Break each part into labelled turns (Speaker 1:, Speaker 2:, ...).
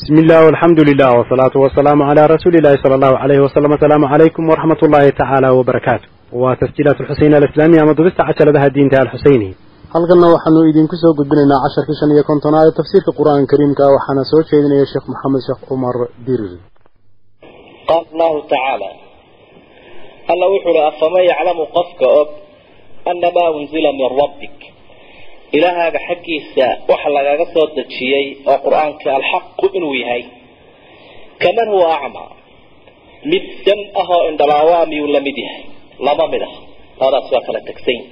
Speaker 1: bismi illah alxamdu lilah wsalaatu wasalaamu calaa rasuulillahi sala allahu alayhi wasalam asalaamu calaykum waraxmat ullaahi tacaala wabarakaatu waa tasjiilaat alxuseyn alislaamiya ama dubista cajaladaha diinta alxuseyni halkanna waxaanu idinku soo gudbinaynaa casharkii shan iyo kontonaad ee tafsiirka qur'aanka kariimka waxaana soo jeedinaya sheekh maxamed sheekh cumar dirir
Speaker 2: qaal allahu tacaala alla wuxu uhi afama yaclamu qofka og annamaa unzila min rabbik? Ilaahaaga xaggiisa waxa lagaga soo dejiyey oo qur'aanka alxaqu inuu yahay. Kaman huwa acmaa mid dam ah oo indhalaawa miyuu la mid yahay? Lama mid ah. Labadaas waa kala tegsayn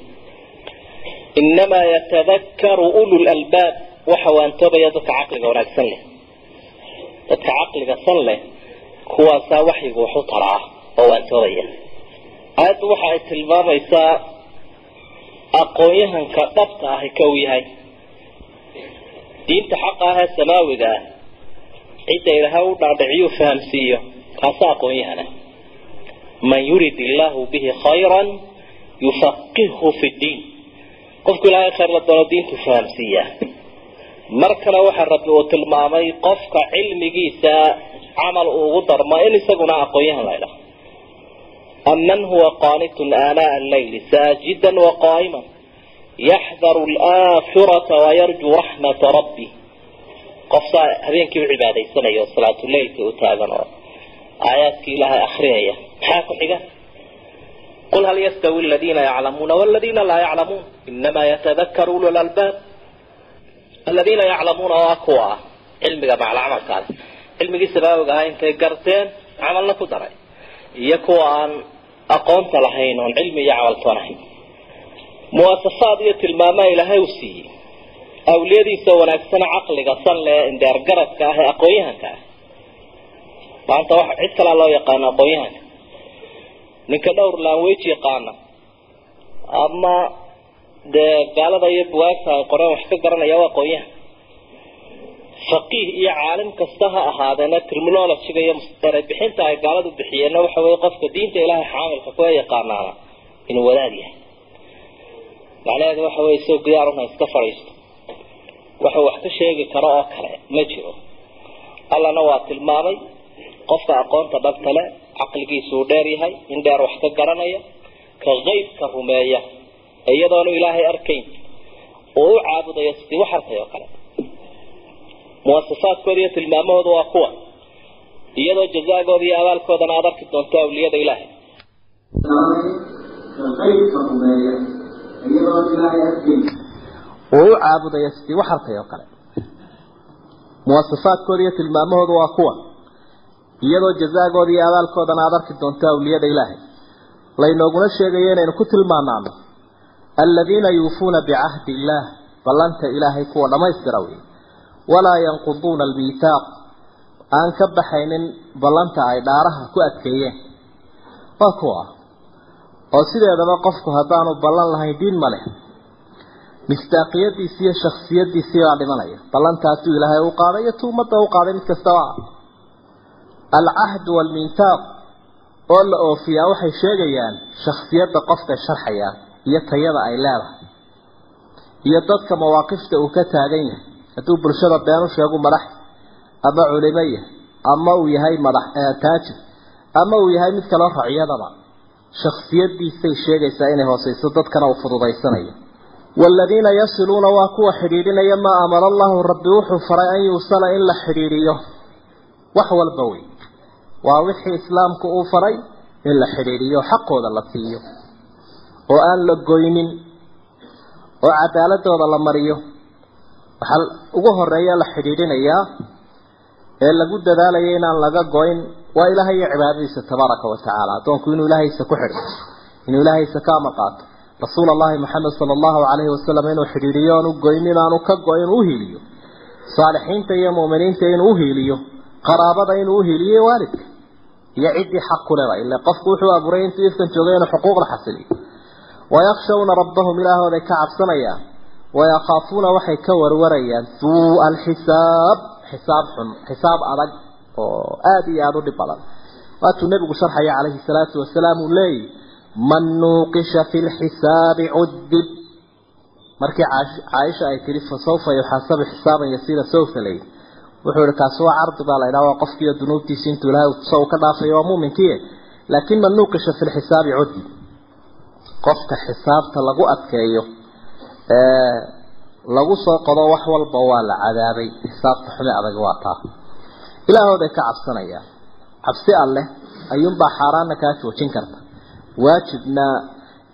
Speaker 2: inamaa yatadakaru ulu lalbaab waxa waantoobaya dadka caqliga wanaagsan leh. Dadka caqliga san leh kuwaasaa waxyigu waxu taraa oo waantoobaya aayaddu waxa ay tilmaamaysaa aqoon-yahanka dhabta ahi uu yahay. Diinta xaqa ah ee samaawiga ah cidda ilaahay u dhaadhiciyuu fahamsiiyo kaasa aqoon-yahana. Man yurid illaahu bihi khayran yufaqihhu fi ddiin qofku ilaahay khayr la doono diintu fahamsiiyaa mar waxaa rabbi uu tilmaamay qofka cilmigiisa camal uu ugu darmo in isaguna aqoon-yahan la ydhaho saajidan waqaa'iman yaxdaru alaakhirata wayarjuu raxmata rabbi qofsaa habeenkii u cibaadaysanaya oo salaatuleylka u taagan oo aayaadkii ilaahay akrinaya maxaa ku xiga? Qul hal yastawi aladiina yaclamuuna waladiina laa yaclamuun. Inamaa yatadakaru ulu lalbaab aladiina yaclamuuna waa kuwa ah cilmiga macla camalkaale cilmigii samaawiga ahaa intay garteen camalna ku daray. Iyo kuwa aan aqoonta lahayn oon cilmi iyo camaltoonahayn muwaasafaad iyo tilmaamaha ilaahay u siiyey. Awliyadiisa wanaagsana caqliga san le indheergaradka ah ee aqoon-yahanka ah. Maanta waxa cid kalaa loo yaqaano aqoon-yahanka. Ninka dhowr language yaqaana. Ama dee gaalada iyo buwaagta ay qoreen wax ka garanaya waa aqoon-yahan faqiih iyo caalim kasta ha ahaadeena terminologiga iyo erebixinta ay gaaladu bixiyeenna waxa weye qofka diinta ilaahay xaamilka kuwa yaqaanaana inuu wadaad yahay. Macnaheedu waxa weye soo gidaaruna iska fadhiisto. Waxuu wax ka sheegi karo oo kale ma jiro. Allana waa tilmaamay qofka aqoonta dhabta le caqligiisu uu dheer yahay in dheer wax ka garanaya ka qeybka rumeeya iyadoonu ilaahay arkayn oo u caabudayo sidii wax arkay oo kale muwasafaadkooda iyo tilmaamahooda waa kuwa. Iyadoo jazaagooda iyo abaalkoodana aad arki doonto awliyada ilaahay. Oo u caabudaya sidii wax arkay oo kale. Muwasafaadkooda iyo tilmaamahooda waa kuwa. Iyadoo jazaagooda iyo abaalkoodana aad arki doonto awliyada ilaahay. Laynooguna sheegayo inaynu ku tilmaanaano aladiina yuufuuna bicahdi illaah ballanta ilaahay kuwa dhammaystira wey walaa yanquduuna almiithaaq aan ka baxaynin ballanta ay dhaaraha ku adkeeyeen. Waa kuwa oo sideedaba qofku haddaanu ballan lahayn diin ma leh. Mistaaqiyadiisi iyo shaksiyadiisii baa dhimanaya. Ballantaasuu ilaahay u qaaday iyo tuumadda u qaaday mid kastaba alcahdu waalmiithaaq oo la oofiyaa waxay sheegayaan shaksiyadda qofkay sharxayaan iyo tayada ay leedahay. Iyo dadka mawaaqifta uu ka taagan yahay hadduu bulshada been u sheegu madax ama culimo yahay ama uu yahay madax taajir ama uu yahay mid kaloo raciyadaba shaksiyadiisay sheegaysaa inay hooseyso dadkana uu fududaysanayo. Waaladiina yasiluuna waa kuwa xidhiidhinaya maa amara allahu rabbi wuxuu faray an yuusala in la xidhiidhiyo. Wax walba wey. Waa wixii islaamku uu faray in la xidhiidhiyo xaqooda la siiyo oo aan la goynin oo cadaaladooda la mariyo waxaa ugu horreeya la xidhiidhinayaa ee lagu dadaalaya inaan laga goyn waa ilaahay iyo cibaadadiisa tabaaraka wa tacaala addoonku inuu ilaahaysa ku xidho inuu ilaahaysa ka amar rasuul allahi maxamed sala allahu calayhi wasalam inuu xidhiidhiyo aanu goyn inaanu ka go-in u hiiliyo. Saalixiinta iyo mu'miniinta inuu uhiiliyo qaraabada inuu uhiiliyo waalidka. Iyo ciddii xaq ku leba ila qofku wuxuu abuuray intuu ifkan joogay inuu xuquuqda xasiliyo. Wayakhshawna rabbahum ilaahooday ka cabsanayaan wayakaafuuna waxay ka warwarayaan suu'a alxisaab xisaab xun xisaab adag oo aada iyo aada u dhib badan waatuu nebigu sharxaya calayhi salaatu wasalaam uu leeyahy man nuuqisha fi lxisaabi cudib markii caaisha ay tihi fasawfa yuxaasabu xisaaban yasiira sawfa lay wuxuu ihi kaasi waa cardi baa la ydhaha waa qofkiiyo dunuubtiisi intuu ilahay uu ka dhaafayo waa muuminkii laakin man nuuqisha fi lxisaabi cudi qofka xisaabta lagu adkeeyo lagu soo qodo wax walba waa la cadaabay xisaabta xumi adag waa taa. Ilaahooday ka cabsanayaan. Cabsi alleh ayuunbaa xaaraana kaa joojin karta. Waajibna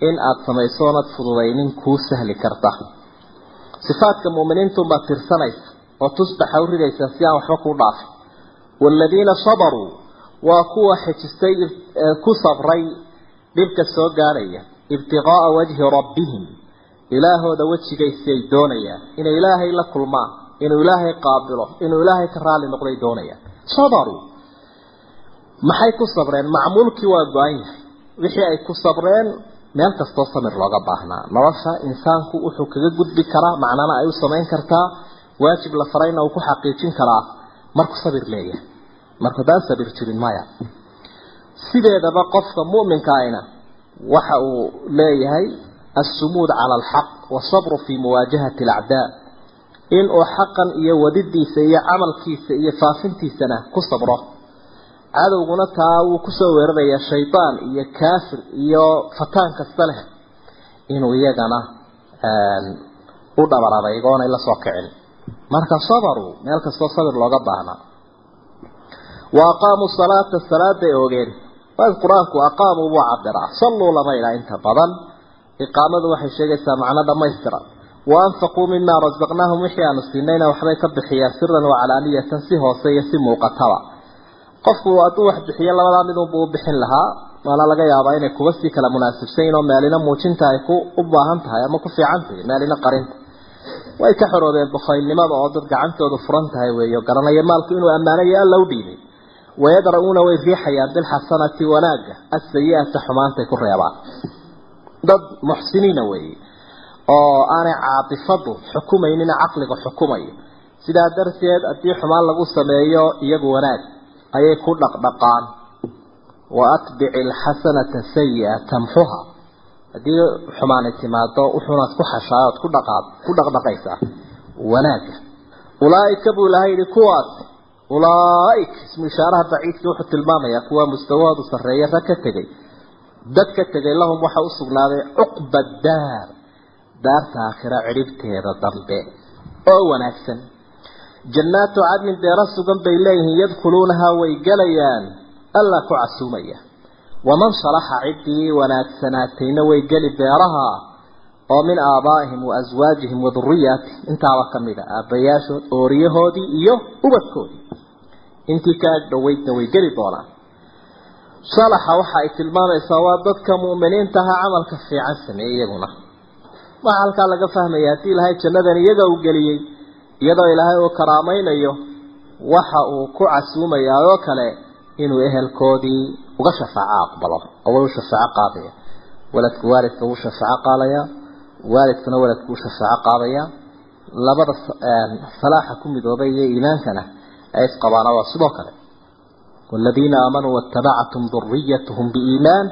Speaker 2: in aada samayso oonad fududaynin kuu sahli karta. Sifaadka muuminiintunbaad tirsanaysa oo tusbaxa u ridaysa si aan waxba kuu dhaafin waaladiina sabaruu waa kuwa xejistay ku sabray dhibka soo gaadhaya ibtiqaa'a wajhi rabbihim ilaahooda wejigaisi ay doonayaan. Inay ilaahay la kulmaan inuu ilaahay qaabilo inuu ilaahay ka raali noqday doonayaan. Sabaruu maxay ku sabreen? Macmuulkii waa go-an yahay. Wixii ay ku sabreen meel kastoo samir looga baahnaa. Nolosha insaanku wuxuu kaga gudbi karaa macnana ay u samayn kartaa. Waajib la farayna uu ku xaqiijin karaa. Markuu sabir leeyahay. Marka haddaan sabir jirin maya sideedaba qofka mu'minka waxa uu leeyahay السمود على الحق والصبر في مواجهة الأعداء إن حقا إيا وددي سيا عمل كيس إيا فافنتي سنة كصبره عادو قنطا وكسو ورد إيا الشيطان إيا كافر إيا فتان كالسله إنو إيا قنا ودبر هذا يقول إلا صوكعين مركا صبروا مالك صبر لو قبعنا وأقاموا الصلاة الصلاة يوغين فالقرآن أقاموا وعبرا صلوا لما إلى انت بضل iqaamadu waxay sheegaysaa macno dhammaystira wa anfaquu mimaa rasaqnaahum wixii aanu siinayna waxbay ka bixiyaan siran wa calaaniyatan si hoose iyo si muuqataba. Qofku hadduu wax bixiyo labadaa midunbuu u bixin lahaa waana laga yaabaa inay kuba sii kala munaasibsayin oo meelina muujinta ay ku u baahan tahay ama ku fiican tahay meelina qarinta. Way ka xoroobeen bakhaylnimada oo dad gacantoodu furan tahay weeyo garanaya maalku inuu ammaanayo alla u dhiibay. Wayadra'uuna way riixayaan bilxasanati wanaagga asayi-ata xumaantay ku reebaan dad muxsiniina weeye oo aanay caatifadu xukumaynin caqliga xukumayo sidaa darteed haddii xumaan lagu sameeyo iyagu wanaag ayay ku dhaqdhaqaan. Wa atbici alxasanata sayi-a tamxuha haddii xumaani timaado wuxuunaad ku xashaa ood ku dhaqdhaqaysaa. Wanaagga ulaaika buu ilahay yihi kuwaas ulaaik. Ismu ishaaraha baciidkii wuxuu tilmaamayaa kuwa mustawahoodu sarreeya rag ka tegay dad ka tegay lahum waxa u sugnaaday cuqba daar. Daarta aakhira cidhibteeda dambe. Oo wanaagsan. Jannaatu cadnin beero sugan bay leeyihiin yadkhuluunahaa way gelayaan. Alla ku casuumaya. Waman salaxa ciddii wanaagsanaatayna way geli beeraha. Oo min aabaa'ihim wa aswaajihim wa duriyaatihim intaaba ka mid a aabbayaashood ooriyahoodii iyo ubadkoodii. Intii ka ag dhoweydna way geli doonaan salaxa waxa ay tilmaamaysaa waa dadka mu'miniinta aha camalka fiican sameeyey iyaguna. Waxaa halkaa laga fahmaya haddii ilaahay jannadan iyaga uu geliyey iyadoo ilaahay uu karaamaynayo waxa uu ku casuumayaa oo kale inuu ehelkoodii uga shafaaco aqbalo. Way u shafaaco qaadaya. Waladku waalidka wuu shafaaco qaadaya. Waalidkuna waladku wuu shafaaco qaadaya. Labada salaaxa ku midoobay iyo iimaankana ay isqabaana waa sidoo kale والذين آمنوا واتبعتهم ذريتهم بإيمان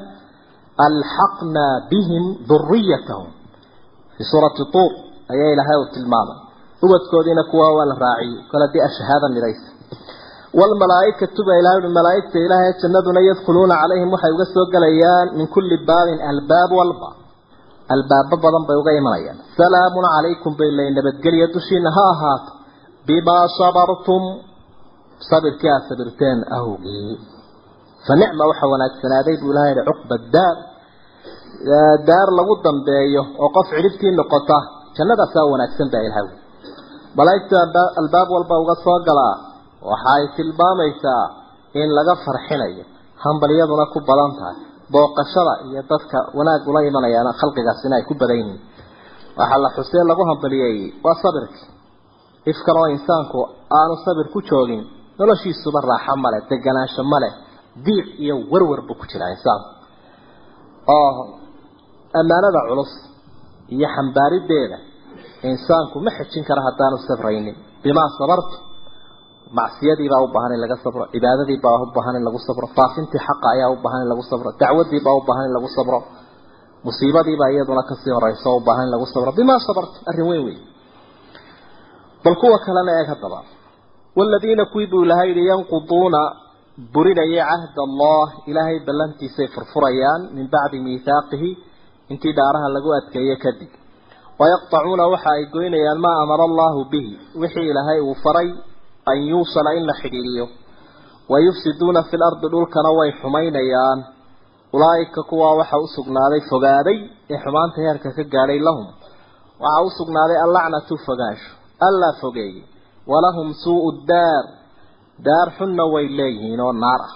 Speaker 2: ألحقنا بهم ذريتهم في سورة طور أي إلهي وتلماما وبتكودين كوا والراعي قال دي أشهادا لريس والملائكة تبا إلهي الملائكة إلهي جندنا يدخلون عليهم وحي وقسوا قليان من كل باب الباب والباب الباب بضم بيوغي مريان سلام عليكم بإلهي نبتقل يدشين ها هات بما صبرتم sabirkii aad sabirteen awgii. Fa nicma waxa wanaagsanaaday buu ilahay yihi cuqba daar. Daar lagu dambeeyo oo qof cidhibtii noqota jannadaasaa wanaagsan baa ilahay malaa'igta albaab walba uga soo galaa waxa ay tilmaamaysaa in laga farxinayo hambalyaduna ku badan tahay booqashada iyo dadka wanaag ula imanayaana khalqigaasina ay ku badan waxaa la xusee lagu hambaliyeeyey waa sabirkii. Ifkan oo insaanku aanu sabir ku joogin noloshiisuba raaxo male deganaansho male diiq iyo warwar buu ku jiraa insaanku oo ammaanada culus iyo xambaarideeda insaanku ma xejin kara haddaanu sabraynin. Bimaa sabartu macsiyadii baa u baahan in laga sabro cibaadadii baa u baahan in lagu sabro faafintii xaqa ayaa u baahan in lagu sabro dacwadii baa u baahan in lagu sabro musiibadii baa iyaduna ka sii horeysa oo u baahan in lagu sabro. Bimaa sabartu arrin weyn weyn. Bal kuwa kalena eeg haddaba waaladiina kuwii buu ilahay yihi yanquduuna burinayay cahd allah ilaahay ballantiisay furfurayaan min bacdi miithaaqihi intii dhaaraha lagu adkeeye kadib wayaqطacuuna waxa ay goynayaan maa amara allahu bihi wixii ilaahay uu faray an yuusala in la xidhiiriyo wayufsiduuna fi lardi dhulkana way xumaynayaan ulaa'ika kuwaa waxa u sugnaaday fogaaday ee xumaanta heerka ka gaadhay walahum suu'u daar. Daar xunna way leeyihiin oo naar ah.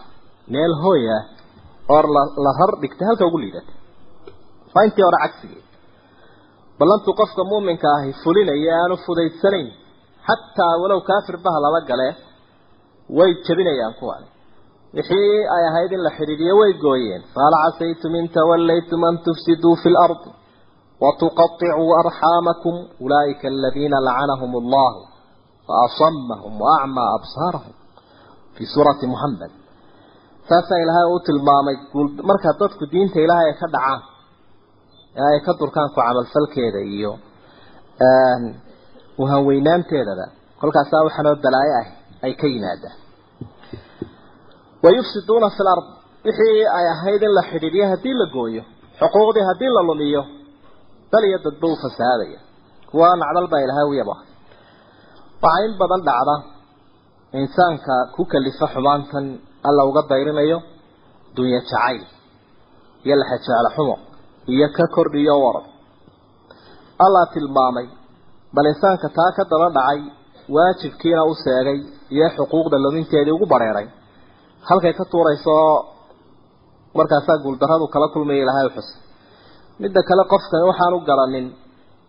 Speaker 2: Meel hooy ah oo la rar dhigtay halka ugu liidata. Waa intii hore cagsigeed ballantu qofka muuminka ahi fulinaya aanu fudaydsanayn xataa walow kaafir baha lala gale way jabinayaan kuwani wixii ay ahayd in la xidhiidhiyo way gooyeen. Fahal casaytum in tawallaytum an tufsiduu fi lardi watuqaطicuu arxaamakum ulaa'ika aladiina lacanahum allahu faasamahum waacmaa absaarahum fii suurati muxamed saasaa ilaahay u tilmaamay markaa dadku diinta ilaahay ay ka dhacaan ee ay ka durkaan ku camalfalkeeda iyo uhanweynaanteedaba kolkaasaa waxaanoo balaayo ah ay ka yimaadaan wayufsiduuna fi lard wixii ay ahayd in la xidhiidhiyo haddii la gooyo xuquuqdii haddii la lumiyo dal iyo dadba waxaa in badan dhacda. Insaanka ku kalifa xumaantan alla uga dayrinayo dunya jacayl iyo laxajeclo xumo iyo ka kordhiyo warad allah tilmaamay bal insaanka taa ka daba dhacay waajibkiina u seegay iyo xuquuqda luminteedii ugu bareeray. Halkay ka tuurayso markaasaa guuldarradu kala kulmaya ilaahay u xusay midda kale qofkani waxaan u garanin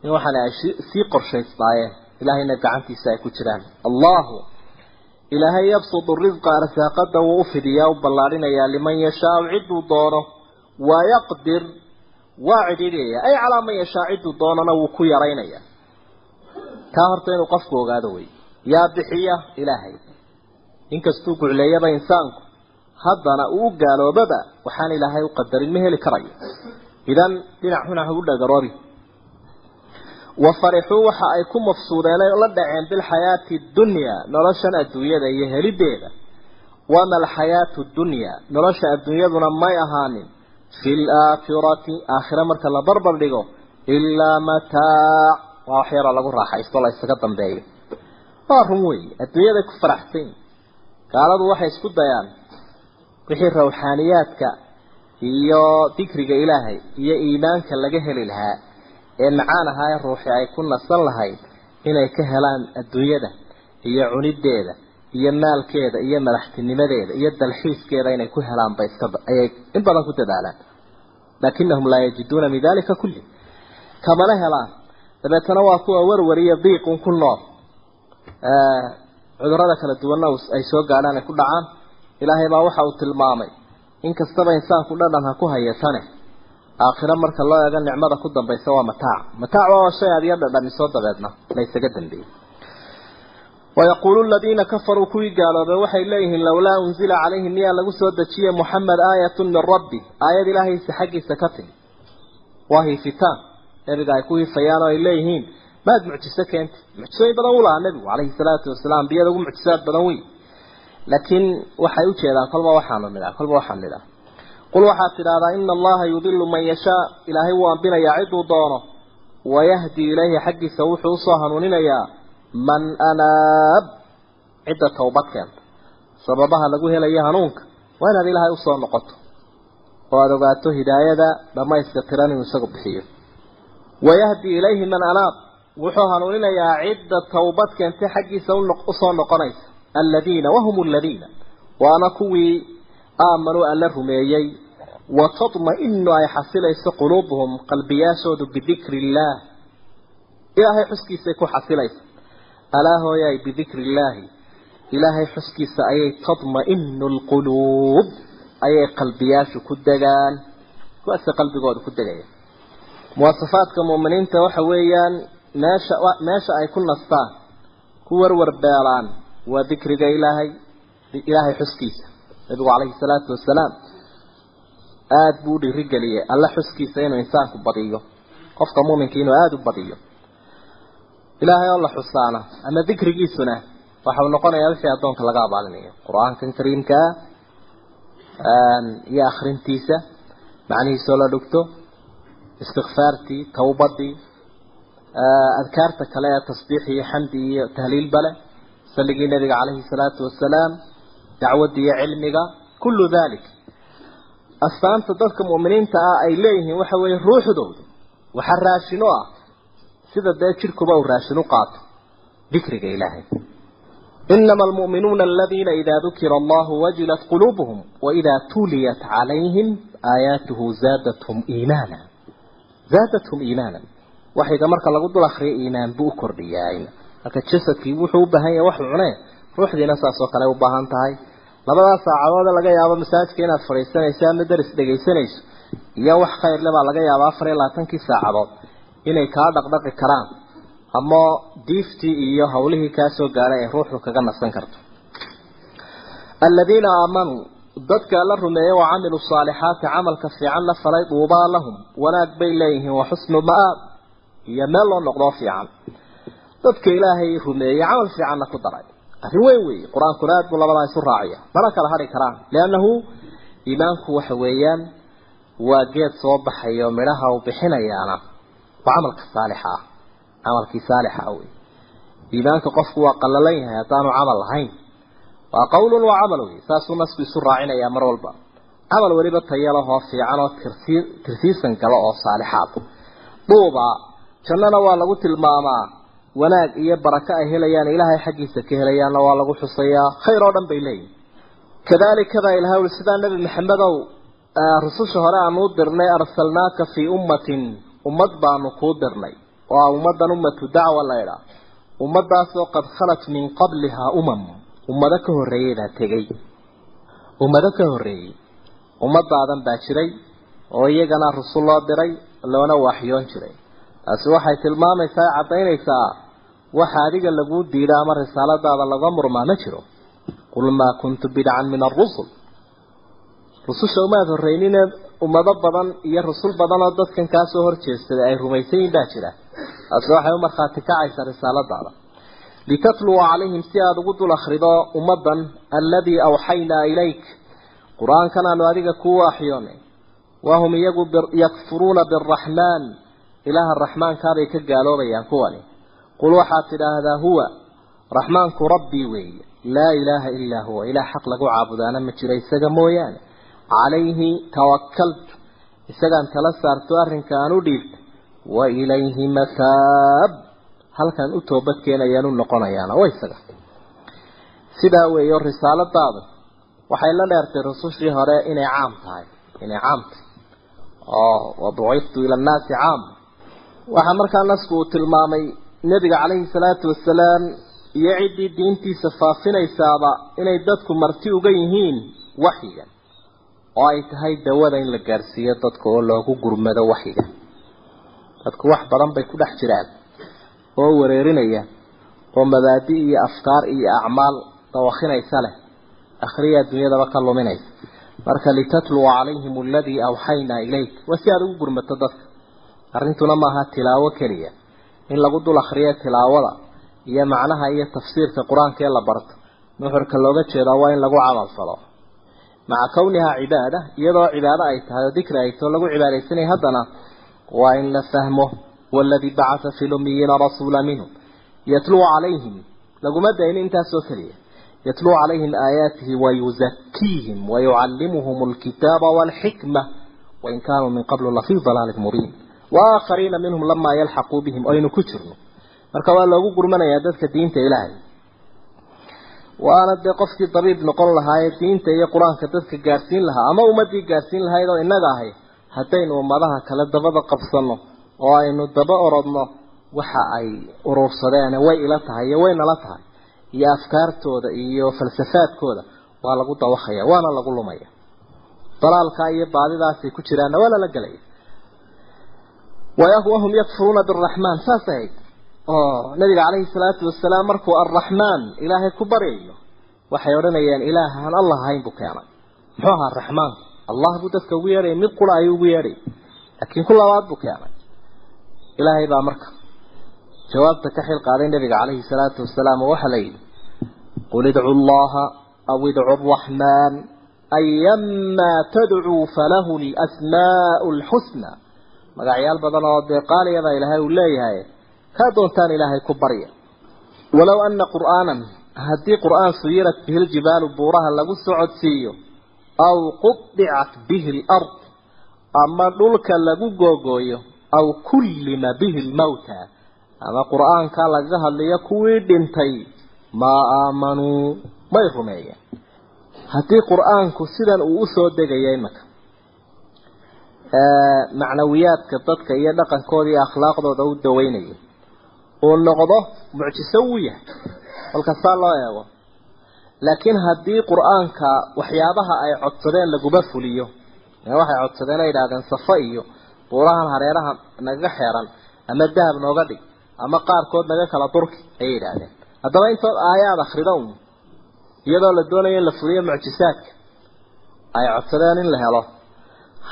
Speaker 2: in waxaan ay sii qorshaysnaayeen ilaahayna gacantiisa ay ku jiraan. Allahu ilaahay yabsudu risqa arsaaqada wuu u fidiyaa u ballaadhinayaa liman yashaau cidduu doono wayaqdir waa cidhiidhiyaya ay calaa man yashaa cidduu doonana wuu ku yaraynayaa taa horta inuu qofku ogaado wey yaa bixiya ilaahay. Inkastuu gucleeyaba insaanku haddana uu gaaloobaba waxaan ilaahay u qadarin ma heli karayo. Idan dhinac xunaha u dhagaroobi wa farixuu waxa ay ku mafsuudeen la dhaceen bilxayaati dunyaa noloshan adduunyada iyo helideeda wama alxayaatu dunyaa nolosha adduunyaduna may ahaanin. Fi laakhirati aakhira marka la barbar dhigo ilaa mataac waa wax yaroo lagu raaxaysto la isaga dambeeyo. Waa run wey adduunyaday ku faraxsan. Gaaladu waxay isku dayaan. Wixii rawxaaniyaadka iyo dikriga ilaahay iyo iimaanka laga heli lahaa ee macaan ahaa ee ruuxi ay ku nasan lahayd inay ka helaan adduunyada iyo cunideeda iyo maalkeeda iyo madaxtinimadeeda iyo dalxiiskeeda inay ku helaan bay iska ayay in badan ku dadaalaan. Laakinahum laa yajiduuna min dalika kulli. Kamana helaan. Dabeetana waa kuwa warwar iyo diiqun ku nool. Cudurada kala duwanna ay soo gaadhaan ay ku dhacaan. Ilaahay baa waxa uu tilmaamay in kastaba insaanku dhadhan ha ku hayatane aakhiro marka loo eego nicmada ku dambaysa waa mataac. Mataac waa shay aad iyo dhadhamisoo dabeedna la ysaga dambeeyey. Wayaquulu aladiina kafaruu kuwii gaaloobay waxay leeyihiin lowlaa unzila calayhi miyaa lagu soo dejiye moxamed aayatun min rabbi. Aayad ilaahaysa xaggiisa ka timi. Waa hiifitaan. Nebiga ay ku hiifayaan oo ay leeyihiin maad mucjiso keentay. Mucjisooyin badan u lahaa nebigu calayhi salaatu wasalaam ambiyada ugu mucjisaad badan wey laakiin qul waxaad tidhahdaa ina allaha yudilu man yashaa. Ilaahay wuu ambinayaa ciduu doono. Wayahdi ilayhi xaggiisa wuxuu u soo hanuuninayaa man anaab. Cidda towbad keenta sababaha lagu helayo hanuunka waa inaad ilaahay u soo noqoto oo aada ogaato hidaayada dhamayska tiran inuu isagu bixiyo. Wayahdi ilayhi man anaab. Wuxuu hanuuninayaa cidda towbad keentay xaggiisa u soo noqonaysa aladiina wahum aladiina waana kuwii aamanuu alla rumeeyey watadma-inu ay xasilayso quluubuhum qalbiyaashoodu bidikri illaah ilaahay xuskiisay ku xasilaysa. Alaa hooyaay bidikri illaahi ilaahay xuskiisa ayay tadma-inu alquluub ayay qalbiyaashu ku degaan. Kuwaase qalbigooda ku degaya. Muwasafaadka muuminiinta waxa weeyaan meesha meesha ay ku nastaan ku warwar beelaan waa dikriga ilaahay ilaahay xuskiisa nabigu calayhi salaatu wasalaam aada buu u dhiirigeliyey. Alla xuskiisa inuu insaanku badiyo. Qofka muuminka inuu aada u badiyo. Ilaahay oo la xusaana ama dikrigiisuna waxa uu noqonayaa wixii addoonka laga abaalinayo. Qur'aankan kariimkaa iyo akrintiisa macnihiisoo la dhugto istikfaartii tawbadii adkaarta kale ee tasbiix iyo xamdi iyo tahliilba leh saligii nabiga calayhi salaatu wasalaam dacwadda iyo cilmiga kullu dalik astaanta dadka mu'miniinta ah ay leeyihiin waxa weeye ruuxdooda waxa raashin u ah sida dee jidhkuba uu raashin u qaato dikriga ilaahay إنما المؤمنون الذين إذا ذكر الله وجلت قلوبهم وإذا توليت عليهم آياته زادتهم إيمانا زادتهم إيمانا وحيدا مركا لقد الأخرى إيمان بأكر ديائنا لكن جسدكي وحو بهاي وحو عناه ruuxdiina saas oo kale u baahan tahay. Labadaa saacadood laga yaabo masaajidka inaad fadhiisanayso ama daris dhegaysanayso iyo wax khayrle baa laga yaabaa afar iyo labaatankii saacadood inay kaa dhaqdhaqi karaan ama diiftii iyo howlihii kaasoo gaaray ay ruuxdu kaga nasan karto. Aladiina aamanuu dadka la rumeeyey wa camiluu saalixaati camalka fiican la falay duubaa lahum wanaag bay leeyihiin wa xusnu ma-aab iyo meel loo noqdoo fiican. Dadka ilaahay rumeeyey camal fiicanna ku daray arrin weyn weeye qur'aankuna aad buu labadaa isu raacaya. Mana kala hadhi karaan liannahu iimaanku waxa weeyaan waa geed soo baxayo midhaha uu bixinayaana waa camalka saalixa ah camalkii saalixa ah wey iimaanka qofku waa qallalan yahay haddaanu camal lahayn. Waa qawlun waa camal wey saasuu nasku isu raacinayaa mar walba. Camal weliba tayalahoo fiican oo tirsi tirsiisan galo oo saalixaad duuba jannana waa lagu tilmaamaa wanaag iyo barako ay helayaan ilaahay xaggiisa ka helayaanna waa lagu xusayaa. Khayr oo dhan bay leeyihiin kadalika baa ilahay uli sidaa nebi maxamedow rususha hore aanu u dirnay arsalnaaka fii ummatin ummad baanu kuu dirnay. Waa ummadan ummatu dacwa laydhaa ummadaasoo qad khalat min qablihaa umam. Ummado ka horreeyey baa tegey. Ummado ka horreeyey. Ummadaadan baa jiray oo iyagana rusul loo diray loona waxyoon jiray. Taasi waxay tilmaamaysaa caddaynaysaa waxa adiga laguu diida ama risaaladaada laga murmaa ma jiro. Qul maa kuntu bidcan min arusul rususha umaad horreynine ummado badan iyo rusul badan oo dadkan kaasoo horjeestaday ay rumaysan yihiin baa jira. Taasi waxay u markhaati kacaysaa risaaladaada. Litatluwa calayhim si aada ugu dul akhrido ummadan alladii awxaynaa ilayk. Qur'aankan aanu adiga kuu waxyoonay wahum iyagu yakfuruuna biraxmaan ilaaha raxmaankaabay ka gaaloobayaan kuwani qul waxaad tidhaahdaa huwa raxmaanku rabbii weeye laa ilaaha ilaa huwa ilaah xaq lagu caabudaana ma jiro isaga mooyaane calayhi tawakaltu isagaan tala saarto arrinka aan u dhiibta wa ilayhi mataab halkan u toobad keenayaan u noqonayaana waa isaga sidaa weeyo risaaladaadu waxay la dheertay rusushii hore inay caam tahay inay caam tahay oo wabuciftu ila annaasi caam waxaa markaa nasku uu tilmaamay nebiga calayhi salaatu wasalaam iyo ciddii diintiisa faafinaysaaba inay dadku marti uga yihiin waxyiga oo ay tahay dawada in la gaarsiiyo dadka oo loogu gurmado waxyiga. Dadku wax badan bay ku dhex jiraan oo wareerinaya oo mabaadi iyo afkaar iyo acmaal dawakhinaysa leh. Akhriya adduunyadaba ka luminaysa. Marka litatluwa calayhim aladii awxaynaa ilayk. Waa si aada ugu gurmato dadka. Arrintuna maaha tilaawo keliya in lagu dul akhriyo tilaawada iyo macnaha iyo tafsiirka qur'aanka ee la barto. Nuxurka looga jeedaa waa in lagu camal falo. Maca kownihaa cibaada iyadoo cibaado ay tahay oo dikri ay too lagu cibaadaysanaya haddana waa in la fahmo waladii bacatha fi lumiyiina rasuula minhum. Yatluu calayhim laguma dayin intaasoo keliya. Yatluu calayhim aayaatihi wayuzakiihim wayucallimuhum alkitaaba walxikma wain kaanuu min qablu lafii dalaalin mubiin waaaakhariina minhum lamaa yalxaquu bihim aynu ku jirno. Marka waa loogu gurmanayaa dadka diinta ilaahay. Waana dee qofkii dabiib noqon lahaayee diinta iyo qur'aanka dadka gaadhsiin lahaa ama ummadii gaadhsiin lahayd oo innaga ahay haddaynu ummadaha kale dabada qabsanno oo aynu daba orodno waxa ay urursadeen way ila tahay iyo way nala tahay. Iyo afkaartooda iyo falsafaadkooda waa lagu dawakaya waana lagu lumaya. Dalaalkaa iyo baadidaasay ku jiraanna waa lala gelaya wahum yakfuruuna biraxmaan saas ahayd oo nabiga calayhi salaatu wasalaam markuu arraxmaan ilaahay ku baryayo waxay odhanayaan ilaah aan allah ahayn buu keenay muxuu ahaa raxmaanku allah buu dadka ugu yeedhaya mid qura ayuu ugu yeedhay laakiin ku labaad buu keenay ilaahay baa marka jawaabta ka xil qaaday nabiga calayhi salaatu wasalaam oo waxaa la yidhi qul idcu llaha aw idcu araxmaan ayamaa tadcuu falahu lasmaau lxusna magacyaal badan oo dee qaaliyabaa ilaahay uu leeyahay kaa doontaan ilaahay ku barya. Walow ana qur'aanan haddii qur'aan suyirat bihi ljibaalu buuraha lagu socodsiiyo aw qudicat bihi lard ama dhulka lagu googooyo aw kullima bihi lmawta ama qur'aanka lagaga hadlayo kuwii dhintay maa aamanuu may rumeeyeen. Haddii qur'aanku sidan uu u soo degaya imaka macnawiyaadka dadka iyo dhaqankooda iyo akhlaaqdooda u daweynaya uu noqdo mucjiso wuu yahay. Kolka saa loo eego. Laakiin haddii qur'aanka waxyaabaha ay codsadeen laguma fuliyo waxay codsadeen ay idhahdeen safo iyo buurahan hareeraha nagaga xeeran ama dahab nooga dhig ama qaarkood naga kala durki ayay yidhaahdeen. Haddaba intood aayaad akrida un iyadoo la doonayo in la fuliyo mucjisaadka ay codsadeen in la helo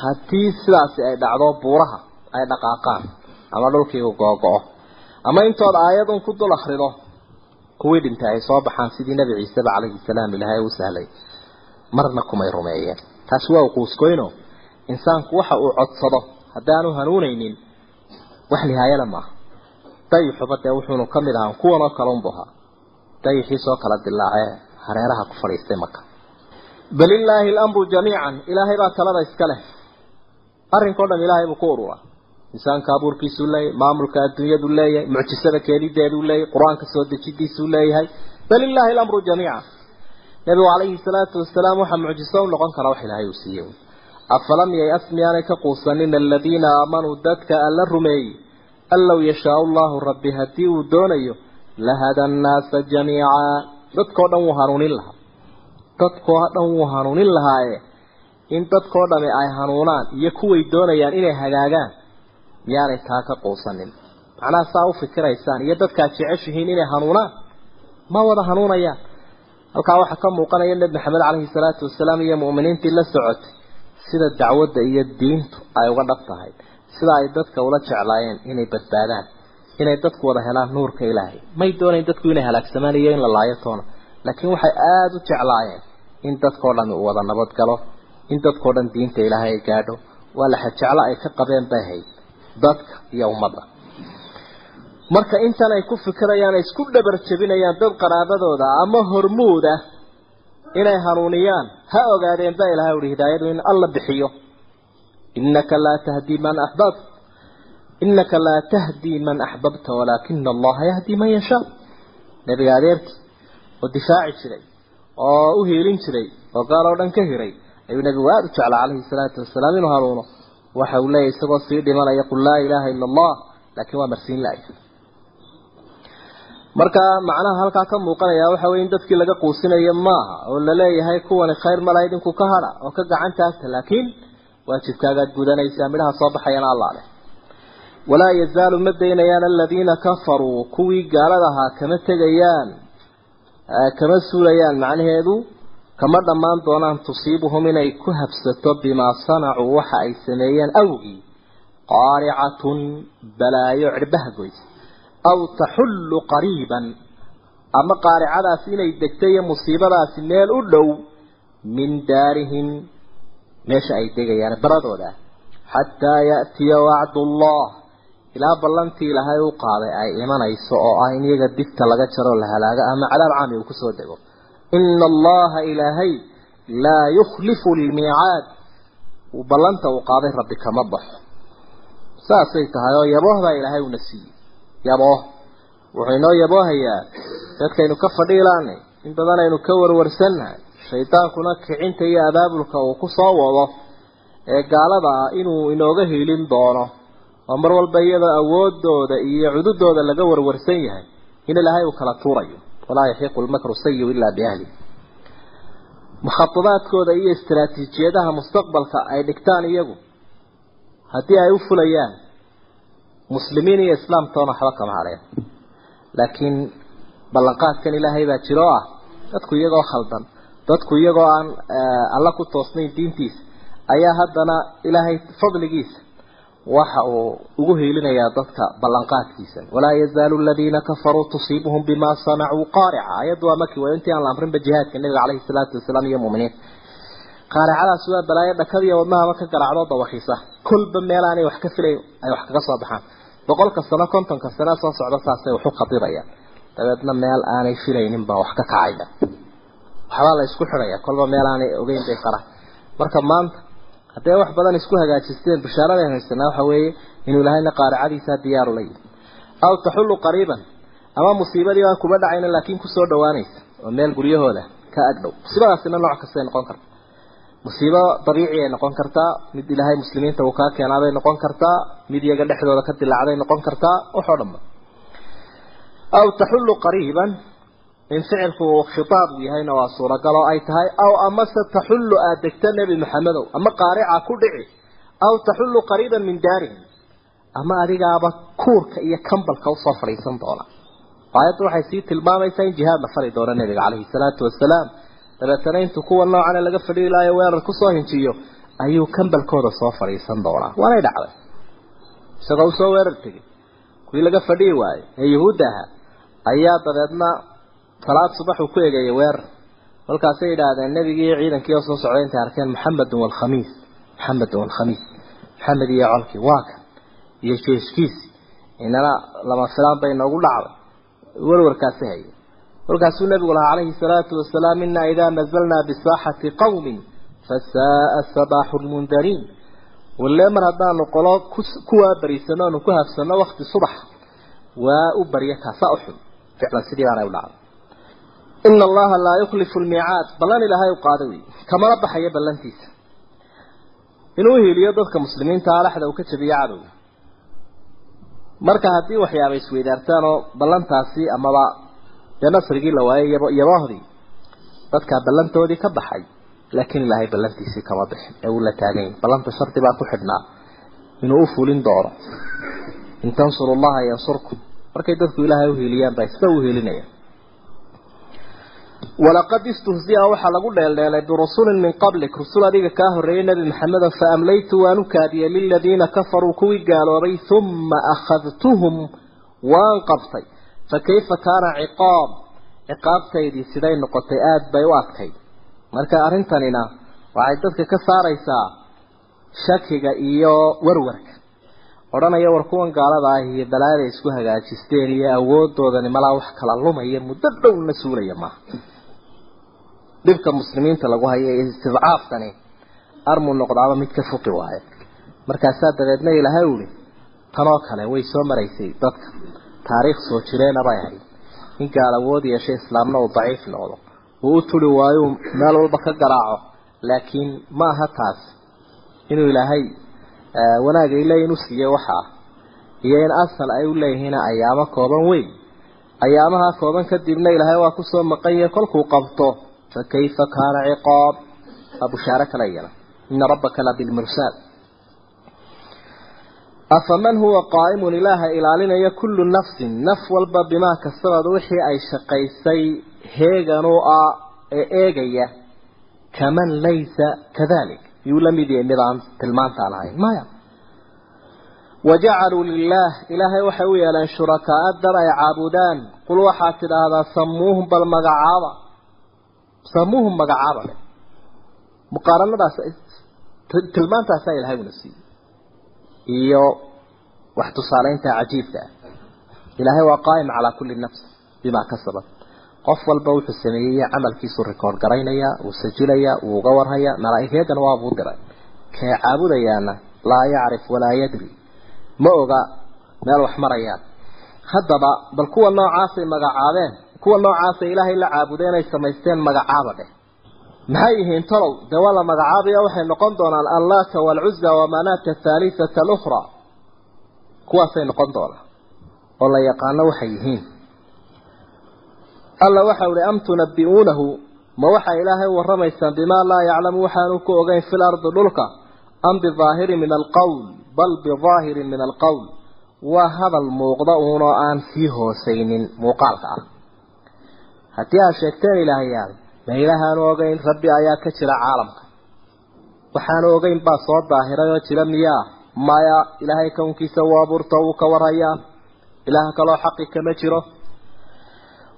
Speaker 2: haddii sidaasi ay dhacdo buuraha ay dhaqaaqaan ama dhulkiigu googo-o ama intood aayadun ku dul akrido kuwii dhintay ay soo baxaan sidii nebi ciiseba calayhi salaam ilaahay u sahlay. Marna kumay rumeeyeen. Taasi waa uquuskoyno insaanku waxa uu codsado haddaanu hanuunaynin wax nihaayala maaha. Dayixuba dee wuxuunu ka mid ahaa kuwanoo kale unbu ahaa. Dayixiisoo kala dilaacee hareeraha ku fadhiistay maka bal illaahi alamru jamiican. Ilaahay baa talada iska leh arrinkao dhan ilaahay buu ku ururaa insaanka abuurkiisuu leeyahay maamulka adduunyadu leeyahay mucjisada keenideeduu leeyahay qur'aanka soo dejidiisuu leeyahay. Bal illaahi alamru jamiica nabigu calayhi salaatu wasalaam waxaa mucjiso u noqon kara wax ilaahay uu siiyey. Afalam yayas miyaanay ka quusanin aladiina aamanuu dadka alla rumeeyey? An low yashaau allahu rabbi haddii uu doonayo lahada annaasa jamiica dadkao dhan wuu hanuunin lahaa. Dadkoo dhan wuu hanuunin lahaaye in dadkoo dhami ay hanuunaan iyo kuway doonayaan inay hagaagaan miyaanay taa ka quusanin. Macnaha saa u fikiraysaan iyo dadkaad jeceshihiin inay hanuunaan ma wada hanuunayaan. Halkaa waxaa ka muuqanaya nebi maxamed caleyhi salaatu wasalaam iyo mu'miniintii la socotay sida dacwadda iyo diintu ay uga dhab tahay sida ay dadka ula jeclaayeen inay badbaadaan inay dadku wada helaan nuurka ilaahay. May doonayn dadku inay halaagsamaan iyo in la laayo toona. Laakiin waxay aada u jeclaayeen in dadkao dhami uu wada nabad galo in dadkao dhan diinta ilaahay ay gaadho waa laxa jeclo ay ka qabeen bay ahayd dadka iyo ummadda. Marka intan ay ku fikirayaan ay isku dhabar jebinayaan dad qaraabadooda ama hormuud ah inay hanuuniyaan ha ogaadeen baa ilahay uhi hidaayadu in alla bixiyo. Innaka laa tahdii man axbabt innaka laa tahdii man axbabta walaakina allaha yahdii man yashaa. Nebiga adeerkii oo difaaci jiray oo u hiilin jiray oo gaal oo dhan ka hiray ayuu nebigu aada u jeclaa calayhi salaatu wasalaam inuu hanuuno. Waxa uu leeyahy isagoo sii dhimanaya qul laa ilaaha ila allah laakiin waa marsiin la-ya marka macnaha halkaa ka muuqanaya waxa weye in dadkii laga quusinayo maaha oo la leeyahay kuwani khayr malahayd inku ka hadha oo ka gacan taagta laakiin waajibkaagaad gudanaysaa midhaha soo baxayana alla leh. Walaa yazaalu ma daynayaan aladiina kafaruu kuwii gaalada ahaa kama tegayaan kama suulayaan macnaheedu kama dhammaan doonaan tusiibuhum inay ku habsato bimaa sanacuu waxa ay sameeyeen awgii qaaricatun balaayo cirbaha goys aw taxullu qariiban ama qaaricadaasi inay degto iyo musiibadaasi meel u dhow min daarihim meesha ay degayaan baradooda xataa ya'tiya wacdullah ilaa ballantii ilaahay u qaaday ay imanayso oo ah in iyaga dibta laga jaro la halaago ama cadaab caami uu ku soo dego ina allaha ilaahay laa yukhlifu lmiicaad ballanta uu qaaday rabbi kama baxo. Saasay tahay oo yaboohbaa ilaahay una siiyey yabooh. Wuxuu inoo yaboohayaa dadkaynu ka fadhiilaanay in badan aynu ka warwarsannahay. Shaydaankuna kicinta iyo abaabulka uu ku soo wado ee gaalada ah inuu inooga hiilin doono. Oo mar walba iyadoo awoodooda iyo cududooda laga warwarsan yahay. In ilaahay uu kala tuurayo walaa yaxiiqu lmakru sayiu ilaa biahli. Mukhadadaadkooda iyo istaraatiijiyadaha mustaqbalka ay dhigtaan iyagu haddii ay u fulayaan muslimiin iyo islaamtoona waxba kama hadheen laakiin ballanqaadkan ilaahay baa jiro ah dadku iyagoo khaldan dadku iyagoo aan alla ku toosnayn diintiisa ayaa haddana ilaahay fadligiisa waxa uu ugu hiilinayaa dadka ballanqaadkiisa. Walaa yazaalu aladiina kafaruu tusiibuhum bima sanacuu qaarica. Ayaddu waa markii waa intii aan la amrinba jihaadka nabiga caleyhi salaatu wasalaam iyo muuminiinta qaaricadaas waa balaayo dhakadiiyo wadnahaba ka garaacdoo dawaxisa kolba meel aanay wax ka filayn ay wax kaga soo baxaan. Boqolka sano kontonka sano soo socda saasay waxu qadirayaan dabeedna meel aanay filaynin baa wax ka kacaya waxbaa la isku xidhaya kolba meel aanay ogeyn bay qaraan. Marka maanta haddee wax badan isku hagaajisteen bishaaraday haysanaa waxa weeye inuu ilahayna qaaricadiisaa diyaaru la yimi aw taxullu qariiban ama musiibadii aan kuba dhacayna laakiin ku soo dhawaanaysa oo meel guryahooda ka agdhow. Musiibadaasina nooc kastay noqon karta musiibo dabiici ay noqon kartaa mid ilaahay muslimiinta uu kaa keenaaday noqon kartaa mid iyaga dhexdooda ka dilaacday noqon kartaa waxoo dhanba aw taxullu qariiban in ficilku uu khitaab yahayna waa suuragal oo ay tahay aw amase taxullu aada degta nebi maxamedow ama qaarica ku dhici aw taxullu qariiban min daarihim ama adigaaba kuurka iyo kambalka u soo fadhiisan doona. Aayaddu waxay sii tilmaamaysaa in jihaad la fari doono nebiga caleyhi salaatu wasalaam dabeetana intuu kuwa noocana laga fadhiyi lahayo weerar ku soo hinjiyo ayuu kambalkooda soo fadhiisan doonaa. Waanay dhacday. Isagoo u soo weerar tegay kuwii laga fadhiyi waayey ee yuhuudda ahaa ayaa dabeedna salaad subax uu ku egeeyay weerar markaasay yidhaahdeen nebigii ciidankii oo soo socday intay arkeen maxamedun walkhamiis maxamedun walkhamiis maxamed iyo colkii waa kan. Iyo jeeshkiisi inana lama filaan bay noogu dhacday. Warwarkaasi haya markaasuu nabigu lahaa calayhi salaatu wasalaam inaa idaa nazalnaa bisaaxati qawmin fasaaa sabaaxu lmundariin walle mar haddaanu qolo kuwaa bariisano aanu ku habsano wakti subax waa u barya kaasaa u xun. Ficlan sidii baanay u dhacday ina allaha laa yukhlifu lmiicaad ballan ilaahay u qaada wey kamala baxaya ballantiisa inuu hiiliyo dadka muslimiinta alaxda uu ka jabiyo cadowga. Marka haddii waxyaaba isweydaartaan oo ballantaasi amaba dee nasrigii la waayay yabo yaboohdii dadkaa ballantoodii ka baxay laakiin ilaahay ballantiisii kama bixin. Ee uu la taagayn ballanta shardi baa ku xidhnaa. Inuu u fulin doono in tansuru llaha yansurkum. Markay dadku ilaahay uhiiliyaan baa sida u hiilinaya walaqad istuhzi'a waxaa lagu dheeldheelay birusulin min qablik rusul adiga kaa horreeyay nebi maxamedo fa amlaytu waan u kaadiyey liladiina kafaruu kuwii gaaloobay uma akhadtuhum waan qabtay. Fa kayfa kaana ciqaab? Ciqaabtaydii siday noqotay aada bay u adkayd. Marka arrintanina waxay dadka ka saaraysaa shakiga iyo warwarka. Odhanaya war kuwan gaalada ah iyo balaada isku hagaajisteen iyo awoodoodani malaa wax kala lumaya muddo dhowna suulaya maaha dhibka muslimiinta lagu hayo ee istidcaafkani armuu noqdaaba mid ka fuqi waayo markaasaa dabeedna ilaahay uhi tanoo kale way soo maraysay dadka taariikh soo jireena bay ahayd. In gaal awood yeeshay islaamna uu daciif noqdo. Uu u turi waayo meel walba ka garaaco. Laakiin ma aha taas inuu ilaahay wanaag ay leeyihiin u siiye waxaa iyo in asal ay u leeyihiin ayaamo kooban weyn. Ayaamaha kooban kadibna ilaahay waa ku soo maqanya kolkuu qabto fa kayfa kaana ciqaab waa bushaaro kala yeela ina rabbaka la bilmirsaad afaman huwa qaa'imun ilaaha ilaalinaya kullu nafsin naf walba bimaa kasabad wixii ay shaqaysay heegan u ah ee eegaya kaman laysa kadalik yuu la mid yahay mid aan tilmaantaan ahayn maya wajacaluu lilaah ilaahay waxay u samuuhum magacaaba leh. Muqaaranadaas tilmaantaasaa ilahay una siiyey iyo wax tusaaleynta cajiibka ah. Ilaahay waa qaa'im calaa kulli nafs bimaa kasabat. Qof walba wuxuu sameeyey camalkiisu rikoord garaynaya uu sajilaya uu uga warhaya malaa'igeedana waabuu diray kee caabudayaana? Laa yacrif walaa yadri. Ma oga meel wax marayaan. Haddaba bal kuwa noocaasay magacaabeen kuwa noocaasay ilaahay la caabudeen ay samaysteen magacaaba dheh. Maxay yihiin talow dee waa la magacaabaya waxay noqon doonaan allaata waalcuza wamanaata athaalisata alukhra kuwaasay noqon doonaan oo la yaqaano waxay yihiin. Alla waxa uhi am tunabbi'uunahu? Ma waxaa ilaahay warramaysaan bimaa laa yaclamu waxaanu ku ogeyn fil ardi dhulka am bidaahirin min alqowl bal bidaahirin min alqowl waa hadal muuqda uunoo aan sii hoosaynin muuqaalka ah haddii aad sheegteen ilaahayaal ma ilaahaanu ogeyn rabbi ayaa ka jira caalamka. Waxaanu ogeyn baa soo daahiray oo jira miyaa maya ilaahay kownkiisa uu abuurta wuu ka warhayaa ilaah kaloo xaqi kama jiro.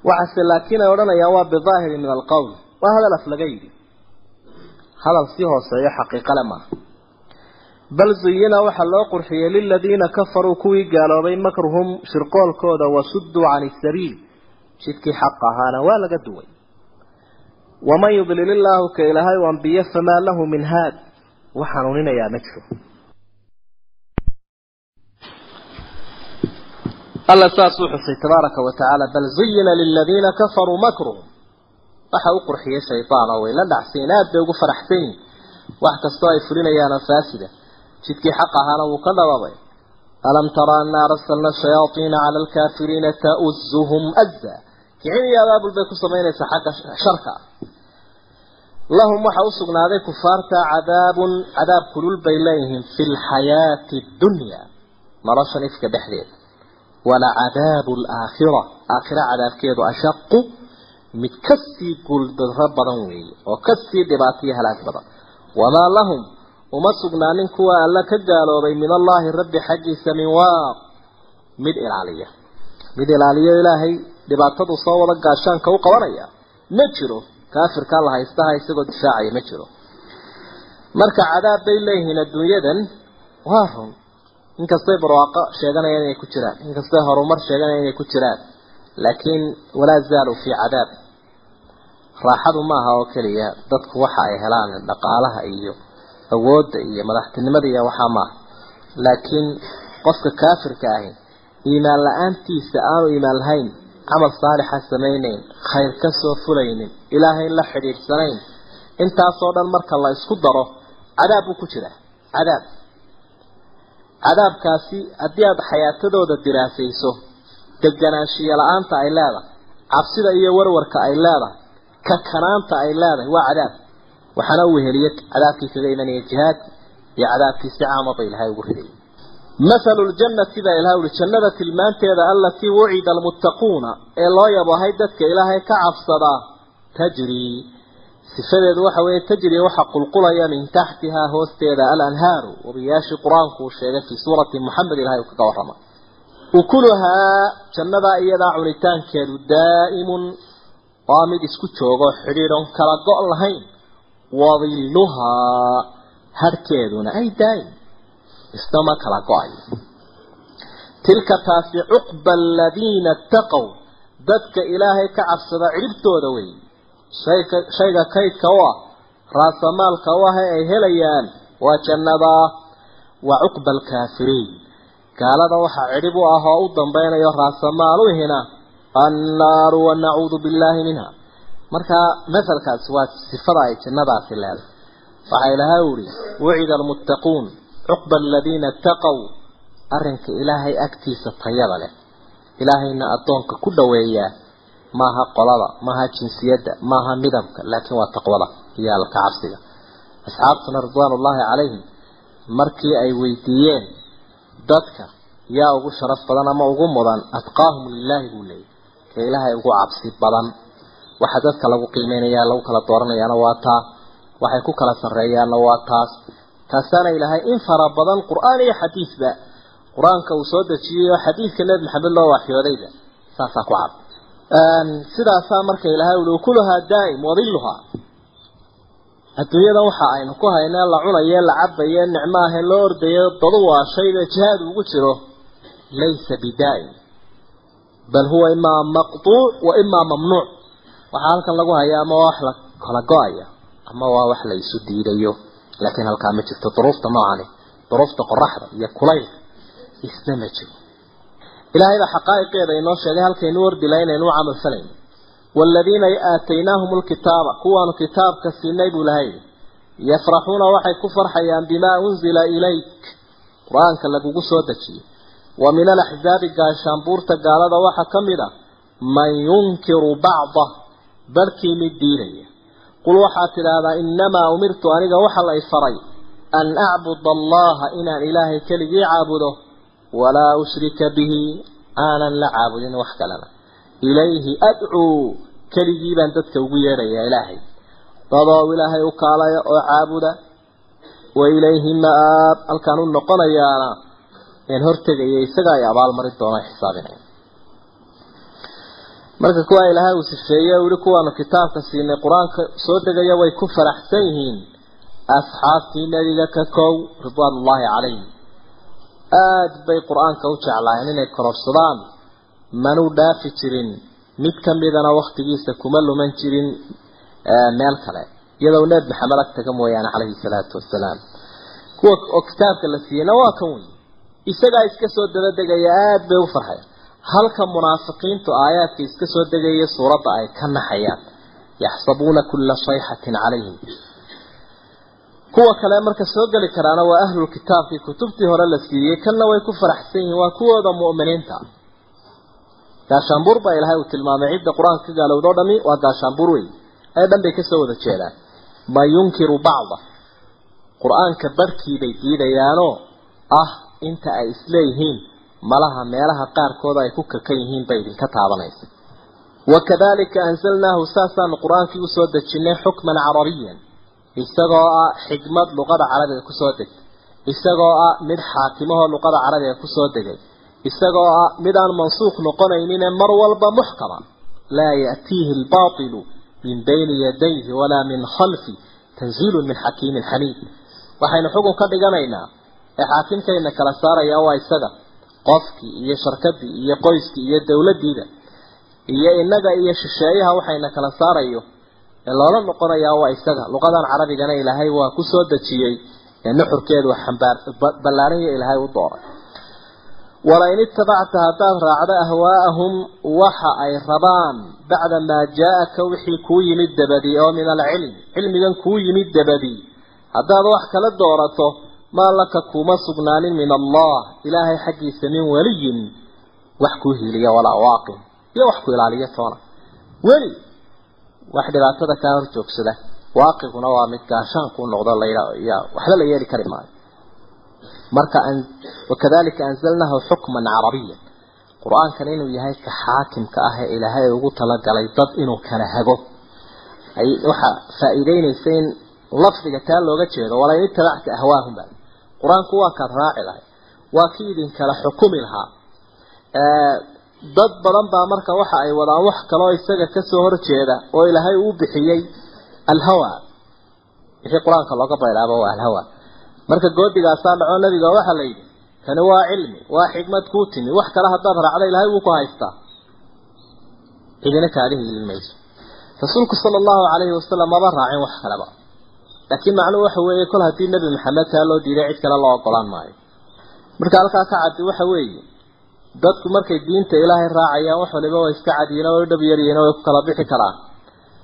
Speaker 2: Waxaase laakiin ay odhanayaan waa bidaahiri min alqowl waa hadal af laga yidhi. Hadal si hooseeyo xaqiiqale maaha bal zuyina waxaa loo qurxiyey liladiina kafaruu kuwii gaaloobay makruhum shirqoolkooda wasuduu cani sabiil jidkii xaq ahaana waa laga duway. Waman yudlil illaahu ka ilaahay u ambiye famaa lahu min haad. Wax hanuuninayaa ma jiro. Alla saasuu xusay tabaaraka wa tacaala bal zuyina liladiina kafaruu makruhum. Waxa u qurxiyey shaydaan oo way la dhacsayin aad bay ugu faraxsan yihiin wax kastoo ay fulinayaanoo faasida. Jidkii xaq ahaana wuu ka dhababay alam tara anna arsalna shayaaiina cala alkaafiriina ta'uzuhum azza kicin iyo abaabul bay ku samaynaysaa xagga sharka. Lahum waxa u sugnaaday kufaarta cadaabun cadaab kulul bay leeyihiin fi lxayaati addunya noloshan ifka dhexdeeda. Wala cadaabu alaakhira aakhira cadaabkeedu ashaqu mid ka sii guuldaro badan weeye oo ka sii dhibaataiyo halaag badan. Wamaa lahum uma sugnaanin kuwa alla ka gaaloobay min allaahi rabbi xaggiisa min waaq mid ilaaliya. Mid ilaaliyo ilaahay dhibaatadu soo wada gaashaanka u qabanaya ma jiro. Kaafirkaa la haystaha isagoo difaacaya ma jiro. Marka cadaab bay leeyihiin adduunyadan waa run. Inkastay barwaaqo sheeganayaan inay ku jiraan. Inkastay horumar sheeganayaan inay ku jiraan. Laakiin walaa zaaluu fii cadaab. Raaxadu maaha oo keliya. Dadku waxa ay helaan dhaqaalaha iyo awoodda iyo madaxtinimada iyo waxaa maaha laakiin qofka kaafirka ahi iimaan la'aantiisa aanu iimaan lahayn camal saalixa samaynayn khayr ka soo fulaynin ilaahay la xidhiidhsanayn intaasoo dhan marka la isku daro cadaab buu ku jiraa. Cadaab. Cadaabkaasi haddii aada xayaatadooda diraasayso deganaanshiyo la'aanta ay leedahay cabsida iyo warwarka ay leedahay kakanaanta ay leedahay waa cadaab. Waxaana u weheliye cadaabkii kaga imanaya jihaadki iyo cadaabkii si caamaba ilahay ugu ridayay mathalu ljannati baa ilahay uri jannada tilmaanteeda allatii wucida almuttaquuna ee loo yabohay dadka ilaahay ka cabsadaa tajrii sifadeedu waxa weeye tajri waxa qulqulaya min taxtihaa hoosteeda alanhaaru wabiyaashii qur'aanku uu sheegay fii suurati moxamed ilahay uu kaga warrama ukuluhaa jannadaa iyadaa cunitaankeedu daa'imun waa mid isku joogo isnama kala go'ayo tilka taasi cuqba aladiina itaqow dadka ilaahay ka cabsada cidhibtooda wey shayga shayga kaydka u ah raasamaalka u ah ee ay helayaan waa jannadaa wa cuqba alkaafiriin. Gaalada waxaa cidhib u ah oo u dambeynayo raasamaal u hina annaaru wa nacuudu billaahi minha. Markaa masalkaasi waa sifada ay jannadaasi leedahay. Waxaa ilahay uhi wucida almuttaquun cuqba aladiina itaqow arrinka ilaahay agtiisa tayada leh ilaahayna addoonka ku dhoweeyaa maaha qolada maaha jinsiyadda maaha midabka laakiin waa taqwada iyo alka cabsiga asxaabtuna ridwaanullaahi calayhim markii ay weydiiyeen dadka yaa ugu sharaf badan ama ugu mudan atqaahum lilaahi buu leeyay ka ilaahay ugu cabsi badan waxa dadka lagu qiimeynaya lagu kala dooranayaana waa taa waxay ku kala sarreeyaanna waa taas taasaana ilaahay in fara badan qur'aan iyo xadiidba qur'aanka uu soo dejiyey oo xadiidka nebi maxamed loo waxyoodayba saasaa ku cad. Sidaasaa marka ilaahay uli ukuluhaa daa'im wadiluhaa adduunyada waxa aynu ku haynee la cunaye la cabaye nicmo ahe loo ordayo dadu waa shayga jihaad ugu jiro. Laysa bidaa'im. Bal huwa imaa maqtuuc wa imaa mamnuuc. Waxaa halkan lagu hayaa ama waa wax la kala go'aya ama waa wax la isu diidayo laakiin halkaa ma jirto duruufta noocani duruufta qoraxda iyo kulaylka isna ma jiro ilaahay baa xaqaa'iqeeda inoo sheegay halkaynu wardi laha inaynu u camal falayno waaladiina aataynaahum lkitaaba kuwaanu kitaabka siinay buu lahay yafraxuuna waxay ku farxayaan bimaa unzila ilayk qur'aanka lagugu soo dejiyey wa min alaxzaabi gaashaanbuurta gaalada waxaa ka mid a man yunkiru bacdah barkii mid diidaya qul waxaad tidhaahdaa innamaa umirtu aniga waxa la ifaray an acbuda allaha inaan ilaahay keligii caabudo walaa ushrika bihi aanan la caabudin wax kalena. Ilayhi adcuu keligii baan dadka ugu yeedhayaa ilaahay. Dadoo ilaahay u kaalaya oo caabuda wa ilayhi ma-aab halkaan u noqonayaana een hortegaya isaga ay abaalmarin doona xisaabinaya marka kuwa ilaahay uu sifeeye weli kuwaanu kitaabka siinay qur'aanka soo degaya way ku faraxsan yihiin. Asxaabtii nebiga ka kow ridwaanullaahi calayhim. Aada bay qur'aanka u jeclaayeen inay kororsadaan manuu dhaafi jirin mid ka midana waktigiisa kuma luman jirin meel kale. Iyadoo nebi maxamed ag taga mooyaane calayhi salaatu wasalaam kuwa oo kitaabka la siiyeyna waa kan wey isagaa iska soo dabadegaya aada bay u farxay halka munaafiqiintu aayaadka iska soo degaya suuradda ay ka naxayaan. Yaxsabuuna kulla sayxatin calayhim. Kuwa kale marka soo geli karaana waa ahlul kitaabkii kutubtii hore la siiyey kanna way ku faraxsan yihiin waa kuwooda mu'miniinta. Gaashaanbuur baa ilaahay uu tilmaamay cidda qur'aanka ka gaalowdoo dhami waa gaashaanbuur wey ay dhan bay ka soo wada jeedaan. Ma yunkiru bacda? Qur'aanka barhkii bay diidayaanoo ah inta ay isleeyihiin malaha meelaha qaarkooda ay ku kakan yihiin bay idinka taabanaysa. Wakadalika anzalnaahu saasaanu qur'aankii u soo dejinay xukman carabiyan isagoo ah xikmad luqada carabiga ku soo degtay isagoo ah mid xaakimahoo luqada carabiga ku soo degay isagoo ah mid aan mansuuq noqonaynine mar walba muxkama laa ya'tiihi albaatilu min bayni yadayhi walaa min khalfi tanziilun min xakiimin xamiid waxaynu xukun ka dhiganaynaa ee xaakimkayna kala saaraya waa isaga qofkii iyo sharkadii iyo qoyskii iyo dowladdiida iyo innaga iyo shisheeyaha waxayna kala saarayo ee loola noqonayaa waa isaga. Luqadan carabigana ilaahay waa ku soo dejiyey ee nuxurkeedu xambaar ballaaranya ilaahay u dooray. Walain itabacta haddaad raacdo ahwaa'ahum waxa ay rabaan bacda maa jaa-aka wixii kuu yimid dabadii oo min alcilm cilmigan kuu yimid dabadii haddaad wax kala doorato maa laka kuma sugnaanin min allah. Ilaahay xaggiisa min weliyin wax kuu hiiliya walaa waaqin. Iyo wax ku ilaaliya toona. Weli wax dhibaatada kaa hor joogsada. Waaqiguna waa mid gaashaan kuu noqdo layya waxba la yeeli kari maayo. Marka wakadalika anzalnahu xukman carabiyan. Qur'aankan inuu yahay ka xaakimka ah ee ilaahay ugu talagalay dad inuu kala hago. Ay waxa faa'iideynaysa in lafdiga taa looga jeedo. Walain itabacta ahwaahum baa qur'aanku waa kaad raaci lahay waa kii idinkala xukumi lahaa. Dad badan baa marka waxa ay wadaan wax kaloo isaga ka soo horjeeda oo ilaahay uu bixiyey alhawa. Wixii qur'aanka looga baylaaba waa alhawa. Marka goodigaasaa dhaco nabiga waxaa la yidhi kani waa cilmi waa xikmad kuu timi wax kale haddaad raacda ilaahay wuu ku haystaa. Cidina kaaga hiilin mayso rasuulku sala allahu calayhi wasalam maba raacin wax kaleba laakiin macnuhu waxa weeye kol haddii nebi maxamed taa loo diiday cid kale loo ogolaan maayo. Marka halkaa ka caddi waxa weeye dadku markay diinta ilaahay raacayaan wax waliba waa iska cadiyiin way u dhab yaryihiin way ku kala bixi karaan.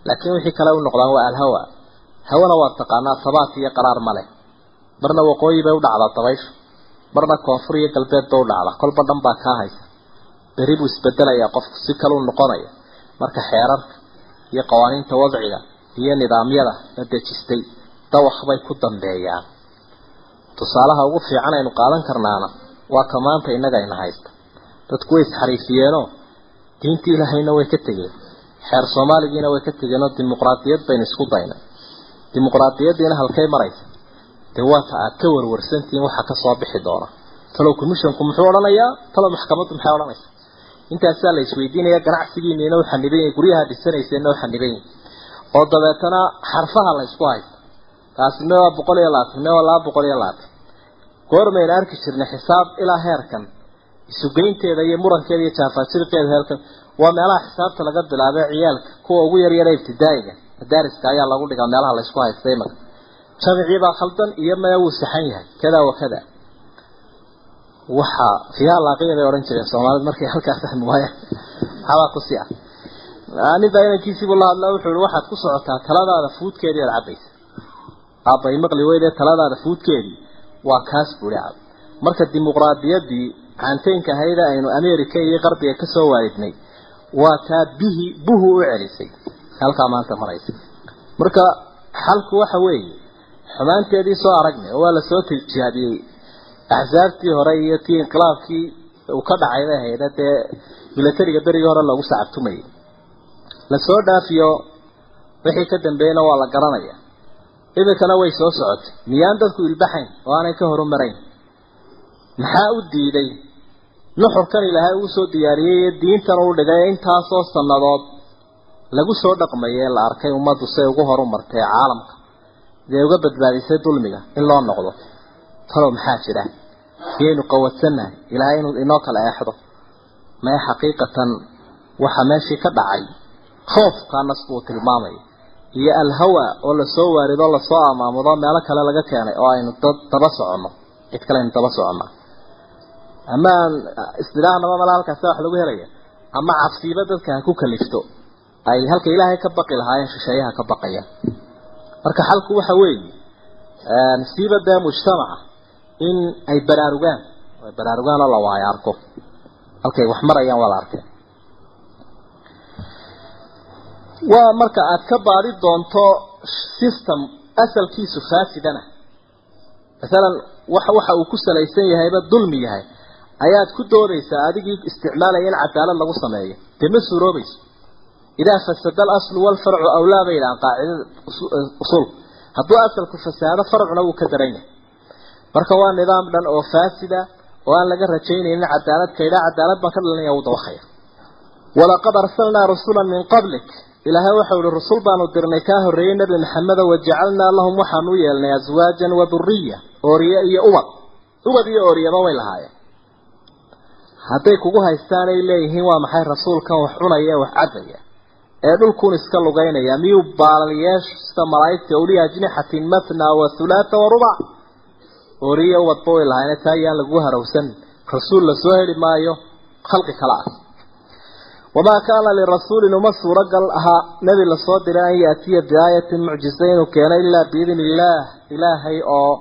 Speaker 2: Laakiin wixii kale u noqdaan waa alhawa hawana waa taqaanaa sabaat iyo qaraar ma leh. Marna waqooyi bay u dhacdaa dabayshu marna koonfur iyo galbeed ba u dhacda kolba dhan baa kaa haysa. Beri buu isbedelayaa qofku si kaleu noqonaya. Marka xeerarka iyo qawaaniinta wadciga iyo nidaamyada la dejistay dawaq bay ku dambeeyaan. Tusaalaha ugu fiican aynu qaadan karnaana waa ka maanta innaga ayna haysta. Dadku way isxariifiyeenoo diintii ilaahayna way ka tegeen xeer soomaaligiina way ka tegeenoo dimuqraadiyad baynu isku daynay. Dimuqraadiyaddiina halkay maraysa. Dee waata aad ka warwarsantihiin waxa ka soo bixi doona. Talow commissionku muxuu odhanayaa? Talow maxkamaddu maxay odhanaysa intaasaa la isweydiinaya ganacsigiiniina u xaniban guryaha dhisanayseena u xaniban oo dabeetana xarfaha la isku haysta taasina waa boqol iyo labaatan ne waa laba boqol iyo labaatan. Goormayna arki jirnay xisaab ilaa heerkan isugeynteeda iyo murankeeda iyo jaafaajirkeeda heerkan. Waa meelaha xisaabta laga bilaabay ciyaalka kuwa ugu yaryara ibtidaa'iga. Madaariska ayaa lagu dhigaa meelaha la isku haysta imaka jamicii baa khaldan iyo maya wuu saxan yahay kada wa kada waxa fiiha laaqiya bay odhan jireen soomaalida markay halkaa fahmi waayaan maxabaa ku sii ah. Nin baa inankiisiibuu la hadlaa wuxuu yihi waxaad ku socotaa taladaada fuudkeedii aad cabaysa aabbay maqli weyde taladaada fuudkeedii waa kaas buuri cab marka dimuqraadiyaddii caanteynka ahayda aynu america iyo qarbiga ka soo waalidnay waa taa bihi buhu u celisay. Halkaa maanta maraysa. Marka xalku waxa weeye xumaanteedii soo aragnay oo waa la soo tijaabiyey axsaabtii hore iyo tii inqilaabkii uu ka dhacay bay hayda dee milatariga berigii hore loogu sacabtumayay la soo dhaafiyo wixii ka dambeeyena waa la garanaya iminkana way soo socotay. Miyaan dadku ilbaxayn? Oo aanay ka horumarayn maxaa u diiday? Nuxurkan ilaahay uu soo diyaariyey ee diintan uu dhigay intaasoo sannadood lagu soo dhaqmayay la arkay ummaddu say ugu horumartay ee caalamka. Dee uga badbaadisay dulmiga in loo noqdo. Talow maxaa jira? Miyaynu qawadsannahay ilaahay inuu inoo kala eexdo. Mee xaqiiqatan waxa meeshii ka dhacay? Khoofkaa nas buu tilmaamaya iyo alhawa oo la soo waarido la soo amaamudo meelo kale laga keenay oo aynu dad daba soconno. Cid kale aynu daba soconnaa ama aan istidaahnaba mala halkaasa wax lagu helaya ama cabsiiba dadka ha ku kalifto ay halka ilaahay ka baqi lahaayeen shisheeyaha ka baqayaan marka xalku waxa weeye siiba dee mujtamaca in ay baraarugaan. Baraarugaan oo la waayo arko halkay wax marayaan waa la arkay waa marka aad ka baadi doonto system asalkiisu faasidana. Masalan waxa waxa uu ku salaysan yahayba dulmi yahay. Ayaad ku doodaysaa adigii isticmaalaya in cadaalad lagu sameeyo. Dee ma suuroobayso. Idaa fasada alaslu walfarcu awlaa bay yidhahaan qaacidada usul. Hadduu asalku fasaado farcuna wuu ka daran yahay marka waa nidaam dhan oo faasida oo aan laga rajaynaynin cadaalad kaydha cadaalad baan ka dhalinaya wuu dabakaya walaqad arsalnaa rusula min qablik ilaahay waxau ihi rusul baanu dirnay kaa horreeyey nebi maxameda wajacalnaa lahum waxaanu u yeelnay aswaajan wa duriya ooriye iyo ubad. Ubad iyo ooriyaba way lahaayeen. Hadday kugu haystaan ay leeyihiin waa maxay rasuulkan wax cunaya wax cabaya ee dhulkuun iska lugaynaya miyuu baalal yeesho sida malaa'igta uliya ajnixatin matna wa thulaatha wa rubac ooriye ubadba way lahaayeen taa ayaan lagu harawsan rasuul la soo heli maayo khalqi kale ah wamaa kaana lirasuulin uma suuragal ahaa nebi la soo diray an yaatiya biaayatin mucjisa inuu keeno ilaa biidni illaah ilaahay oo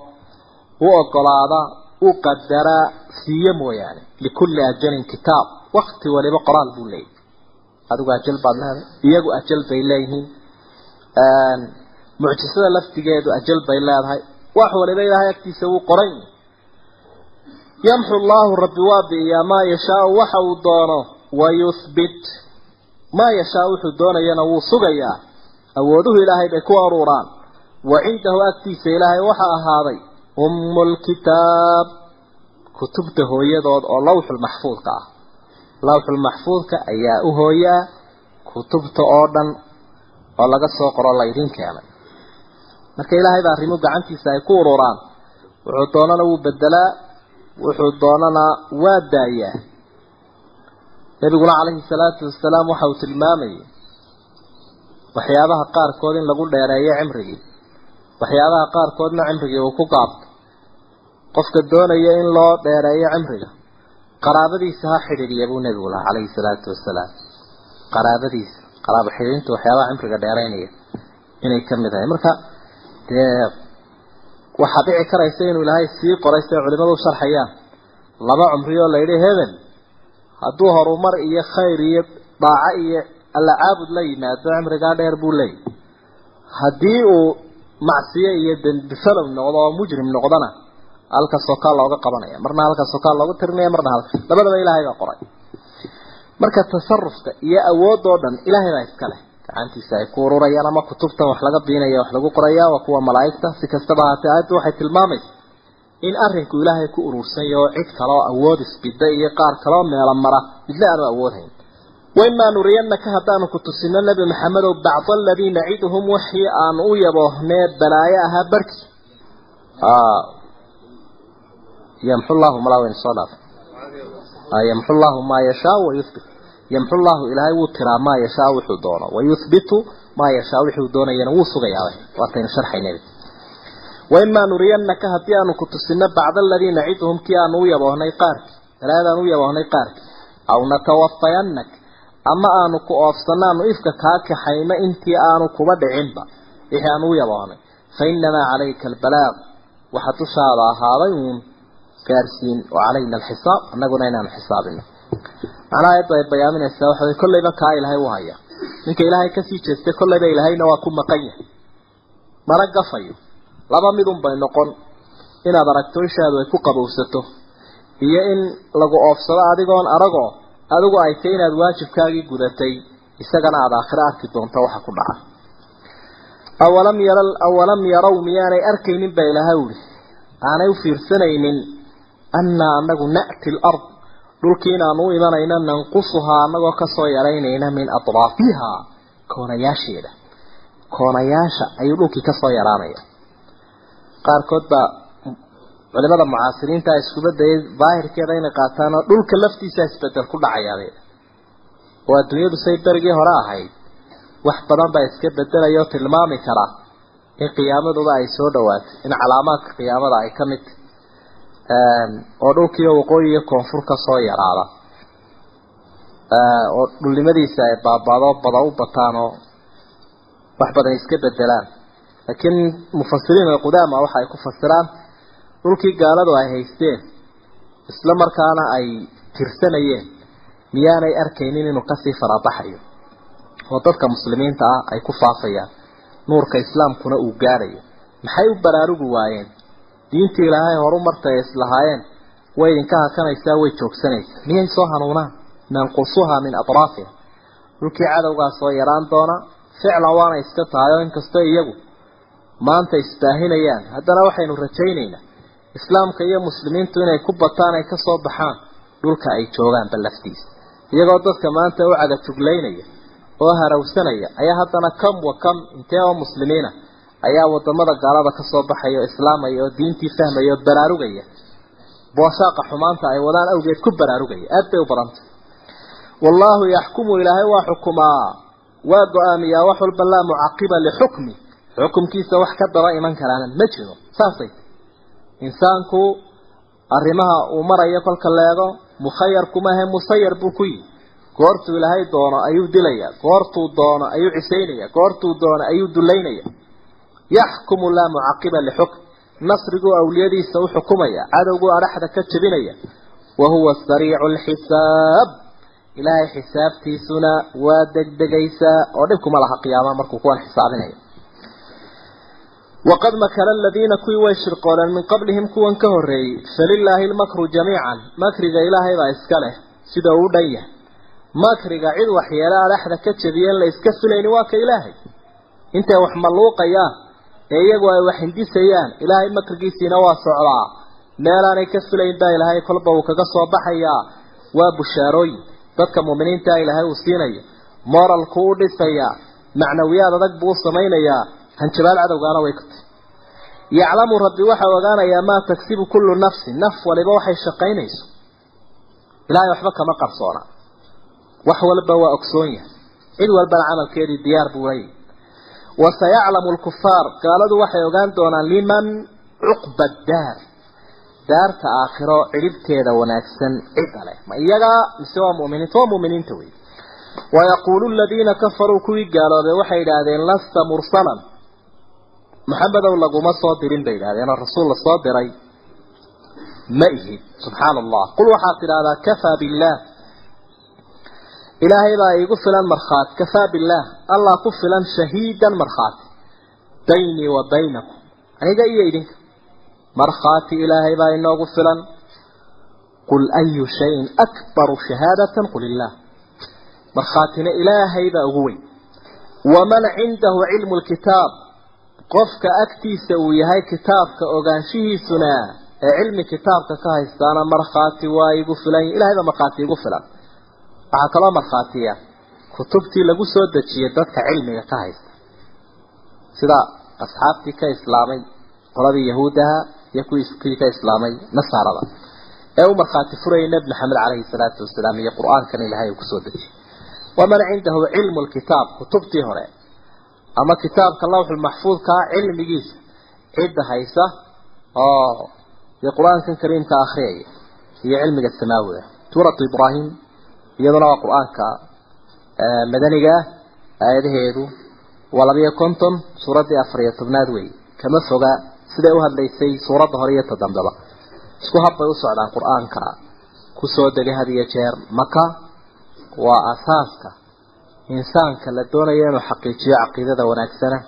Speaker 2: u ogolaada u qadaraa siiye mooyaane likulli ajalin kitaab wakti waliba qoraal buu leeyahy adigu ajal baad leedahay iyagu ajal bay leeyihiin mucjisada laftigeedu ajal bay leedahay wax waliba ilaahay agtiisa wuu qoran yamxu llaahu rabbi waa bi'iyaa maa yashaau waxa uu doono wayuhbit maa yashaa wuxuu doonayana wuu sugayaa awooduhu ilaahay bay ku aruuraan wa cindahu agtiisa ilaahay waxaa ahaaday ummu lkitaab kutubta hooyadood oo lawxulmaxfuudka ah lawxulmaxfuudka ayaa u hooyaa kutubta oo dhan oo laga soo qoro laydin keenay marka ilaahay baa arrimu gacantiisa ay ku ururaan wuxuu doonana wuu bedelaa wuxuu doonana waa daayaa nabiguna calayhi salaatu wasalaam waxa uu tilmaamayay waxyaabaha qaarkood in lagu dheereeyo cimrigii. Waxyaabaha qaarkoodna cimrigii uu ku gaabto. Qofka doonaya in loo dheereeyo cimriga qaraabadiisa ha xidhiidhiya buu nebigu lahaa calayhi salaatu wasalaam. Qaraabadiisa qaraabo xidhiidhinta waxyaabaha cimriga dheereynaya inay ka mid tahay. Marka dee waxaa dhici karaysa inuu ilaahay sii qoray siday culimadu u sharxayaan. Laba cumri oo layidhi hebel hadduu horumar iyo khayr iyo dhaaco iyo alla caabud la yimaado cimrigaa dheer buu leeyahy haddii uu macsiye iyo dembifalow noqdo oo mujrim noqdona halka sokaa looga qabanaya. Marna halka sokaa loogu tirinaya marna halka. Labadaba ilaahay baa qoray. Marka tasarufka iyo awoodoo dhan ilaahay baa iska leh. Gacantiisa ay ku ururayaan ama kutubtan wax laga biinaya wax lagu qoraya waa kuwa malaa'igta. Si kastaba ahaatee aayaddu waxay tilmaamaysa in arrinku ilaahay ku urursan yaho cid kale oo awood isbida iyo qaar kaleoo meelo mara midna aanu awoodhayn waimaa nuriyannaka haddaanu ku tusino nebi maxamedow bacda aladii naciduhum wixii aanu u yaboohnee balaayo ahaa barki. Yamxu llahu malaaweyn soo dhaaf. Yamxu llahu maa yashaa wayuhbit yamxu llahu ilaahay wuu tiraa maa yashaa wuxuu doono. Wayuhbitu maa yashaa wuxuu doonayana wuu sugayaa waataynu sharxaynay waimaa nuriyannaka haddii aanu ku tusino bacda aladii naciduhum kii aanu u yaboohnay qaarkii balaayadaanu u yaboohnay qaarkii aw natawafayannak ama aanu ku oofsano aanu ifka kaa kaxayno intii aanu kuba dhicinba wixii aanu u yaboohnay fa inamaa calayka albalaaq waxa dushaada ahaaday uun gaarsiin oo calayna alxisaab annaguna inaanu xisaabino macnaha ayadda ay bayaaminaysaa waxa way kollayba kaa ilaahay u haya ninka ilaahay ka sii jeestay kollayba ilaahayna waa ku maqan yahay mana gafayo laba midun bay noqon. Inaad aragto ishaadu ay ku qabowsato iyo in lagu oofsado adigoon aragoo adigu ay tay inaad waajibkaagii gudatay isagana aada aakhiro arki doonto waxa ku dhaca. Awalam yara awalam yarow miyaanay arkaynin baa ilaahay uhi aanay u fiirsanaynin annaa anagu na'ti alard dhulkii inaanu u imanayna nanqusuhaa anagoo ka soo yaraynayna min atraafiha koonayaasheeda. Koonayaasha ayuu dhulkii ka soo yaraanaya qaarkood baa culimada mucaasiriinta iskuba dayay daahirkeeda inay qaataan oo dhulka laftiisa isbeddel ku dhacayaabay oo adduunyadu say berigii hore ahayd. Wax badan baa iska bedelaya tilmaami kara in qiyaamaduba ay soo dhawaatay in calaamaadka qiyaamada ay ka mid oo dhulkiiba waqooyi iyo koonfur ka soo yaraada. Oo dhulnimadiisa ay baabado bada u bataan oo wax badan iska bedelaan laakiin mufasiriin alqudaama waxa ay ku fasiraan dhulkii gaaladu ay haysteen isla markaana ay tirsanayeen miyaanay arkaynin inuu ka sii farabaxayo oo dadka muslimiinta ah ay ku faafayaan nuurka islaamkuna uu gaadhayo maxay u baraarugi waayeen? Diintii ilaahay horu martay islahaayeen way idinka hakanaysaa way joogsanaysaa. Miyay soo hanuunaan? Nanqusuhaa min atraafiha. Dhulkii cadowgaa soo yaraan doona ficlan waana iska tahay oo inkastoo iyagu maanta isbaahinayaan. Haddana waxaynu rajaynaynaa islaamka iyo muslimiintu inay ku bataan ay ka soo baxaan dhulka ay joogaanba laftiisa. Iyagoo dadka maanta u cagajuglaynaya oo harawsanaya ayaa haddana kam wa kam intee oo muslimiina ayaa waddamada gaalada ka soo baxaya oo islaamaya oo diintii fahmaya oo baraarugaya. Boosaaqa xumaanta ay wadaan awgeed ku baraarugaya aad bay u badantay wallaahu yaxkumu ilaahay waa xukumaa waa go'aamiyaa wax walba laa mucaqiba lixukmi xukumkiisa wax ka daba iman karaana ma jiro. Saasay. Insaanku arrimaha uu marayo kolka leego mukhayar kumahe musayar buu ku yihi goortuu ilaahay doono ayuu dilaya goortuu doono ayuu cisaynaya goortuu doono ayuu dulaynaya yaxkumu laa mucaqiba lixukm. Nasriguu awliyadiisa u xukumaya cadowguu adhaxda ka jebinaya. Wa huwa sariicu lxisaab. Ilaahay xisaabtiisuna waa degdegaysaa oo dhibkuma laha qiyaama markuu kuwan xisaabinaya waqad makara aladiina kuwii way shirqooleen min qablihim kuwan ka horreeyey falilaahi lmakru jamiican makriga ilaahay baa iska leh sida uu dhan yahay makriga cid waxyeele adhaxda ka jebiyeen la iska filayni waa ka ilaahay intay wax malluuqayaan ee iyagu ay wax hindisayaan ilaahay makrigiisiina waa socdaa meelaanay ka filayn baa ilaahay kolba uu kaga soo hanjabaal cadowgaana way ku tahy yaclamu rabbi waxa ogaanayaa maa tagsibu kullu nafsin naf waliba waxay shaqaynayso. Ilaahay waxba kama qarsoona wax walba waa ogsoon yahay. Cid walbana camalkeedii diyaar buu leeyahy wasayaclamu lkufaar gaaladu waxay ogaan doonaan liman cuqba daar daarta aakhiro cidhibteeda wanaagsan cidda leh. Ma iyaga mise waa muminiinta waa muminiinta wey wayaquulu aladiina kafaruu kuwii gaaloobay waxay yidhaahdeen lasta mursalan maxamedow laguma soo dirin bay yidhahdeen oo rasuul la soo diray. Ma ihid subxaana allah qul waxaad tidhahdaa kafaa billaah ilaahay baa iigu filan markhaati kafaa billaah allah ku filan shahiidan markhaati baynii wa baynakum. Aniga iyo idinka. Markhaati ilaahay baa inoogu filan. Qul ayu shayin akbaru shahaadatan qul illaah markhaatina ilaahay baa ugu weyn. Waman cindahu cilmu lkitaab qofka agtiisa uu yahay kitaabka ogaanshihiisuna ee cilmi kitaabka ka haystaana markhaati waa igu filan ilahay baa markhaati igu filan. Waxaa kaloo markhaatiya kutubtii lagu soo dejiyay dadka cilmiga ka haysta. Sida asxaabtii ka islaamay qoladii yahuudaha iyo kuwii ka islaamay nasaarada ee u markhaati furayay nebi maxamed caleyhi salaatu wasalaam iyo qur'aankan ilahay uu ku soo dejiyey waman cindahu cilmu lkitaab kutubtii hore ama kitaabka lawxulmaxfuudkaa cilmigiisa cidda haysa oo dee qur'aankan kariimka akriyaya iyo cilmiga samaawiga. Suuratu ibraahim iyaduna waa qur'aanka madaniga ah aayadaheedu waa labiyo konton suuraddii afariyo tobnaad wey kama foga siday u hadlaysay suuradda hore iyo ta dambeba isku habbay u socdaan qur'aanka ku soo degay had iyo jeer. Maka waa asaaska insaanka la doonayo inuu xaqiijiyo caqiidada wanaagsana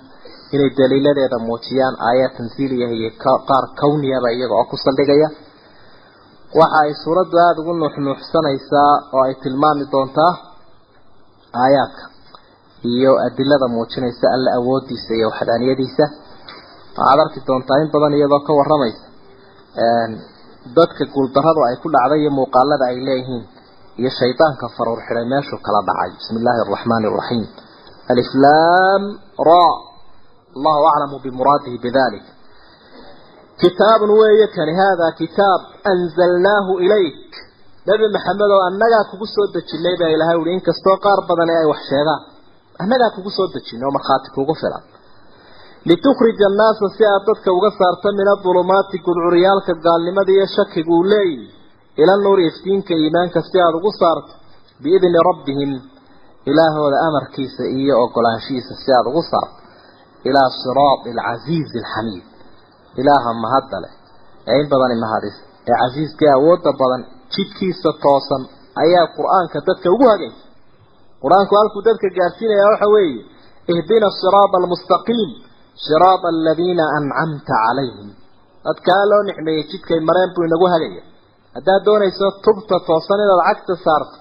Speaker 2: inay daliiladeeda muujiyaan aayaad tansiiliya iyo qaar kowniyaba iyaga oo ku saldhigaya. Waxa ay suuraddu aada ugu nuuxnuuxsanaysaa oo ay tilmaami doontaa aayaadka iyo adilada muujinaysa alla awoodiisa iyo waxdaaniyadiisa. Waxaad arki doontaa in badan iyadoo ka waramaysa dadka guuldaradu ay ku dhacday iyo muuqaalada ay leeyihiin iyo shaydaanka faruur xidhay meeshuu kala dhacay. Bismi illaahi araxmaani araxiim aliflaam ra. Allahu aclamu bimuraadihi bidalik kitaabun weeye kani haadaa kitaab anzalnaahu ilayk. Nebi maxamed oo annagaa kugu soo dejinay baa ilahay uhi inkastoo qaar badani ay wax sheegaan annagaa kugu soo dejinay oo markhaati kugu filan. Litukhrija annaasa si aad dadka uga saarta min adulumaati gudcuryaalka gaalnimada iyo shakiga uu leeyihi ila nuuri iftiinka iimaanka si aada ugu saarto biidni rabbihim ilaahooda amarkiisa iyo ogolaanshihiisa si aada ugu saarto ilaa siraati alcasiizi alxamiid ilaaha mahadda leh. Ee in badani mahadis ee casiiska awoodda badan jidkiisa toosan ayaa qur'aanka dadka ugu hagaysa qur'aanku halkuu dadka gaarsiinaya waxa weeye ihdina siraada almustaqiim siraada aladiina ancamta calayhim. Dadkaa loo nicmeeyey jidkay mareen buu inagu hagaya haddaad doonayso tubta toosan inaad cagta saarto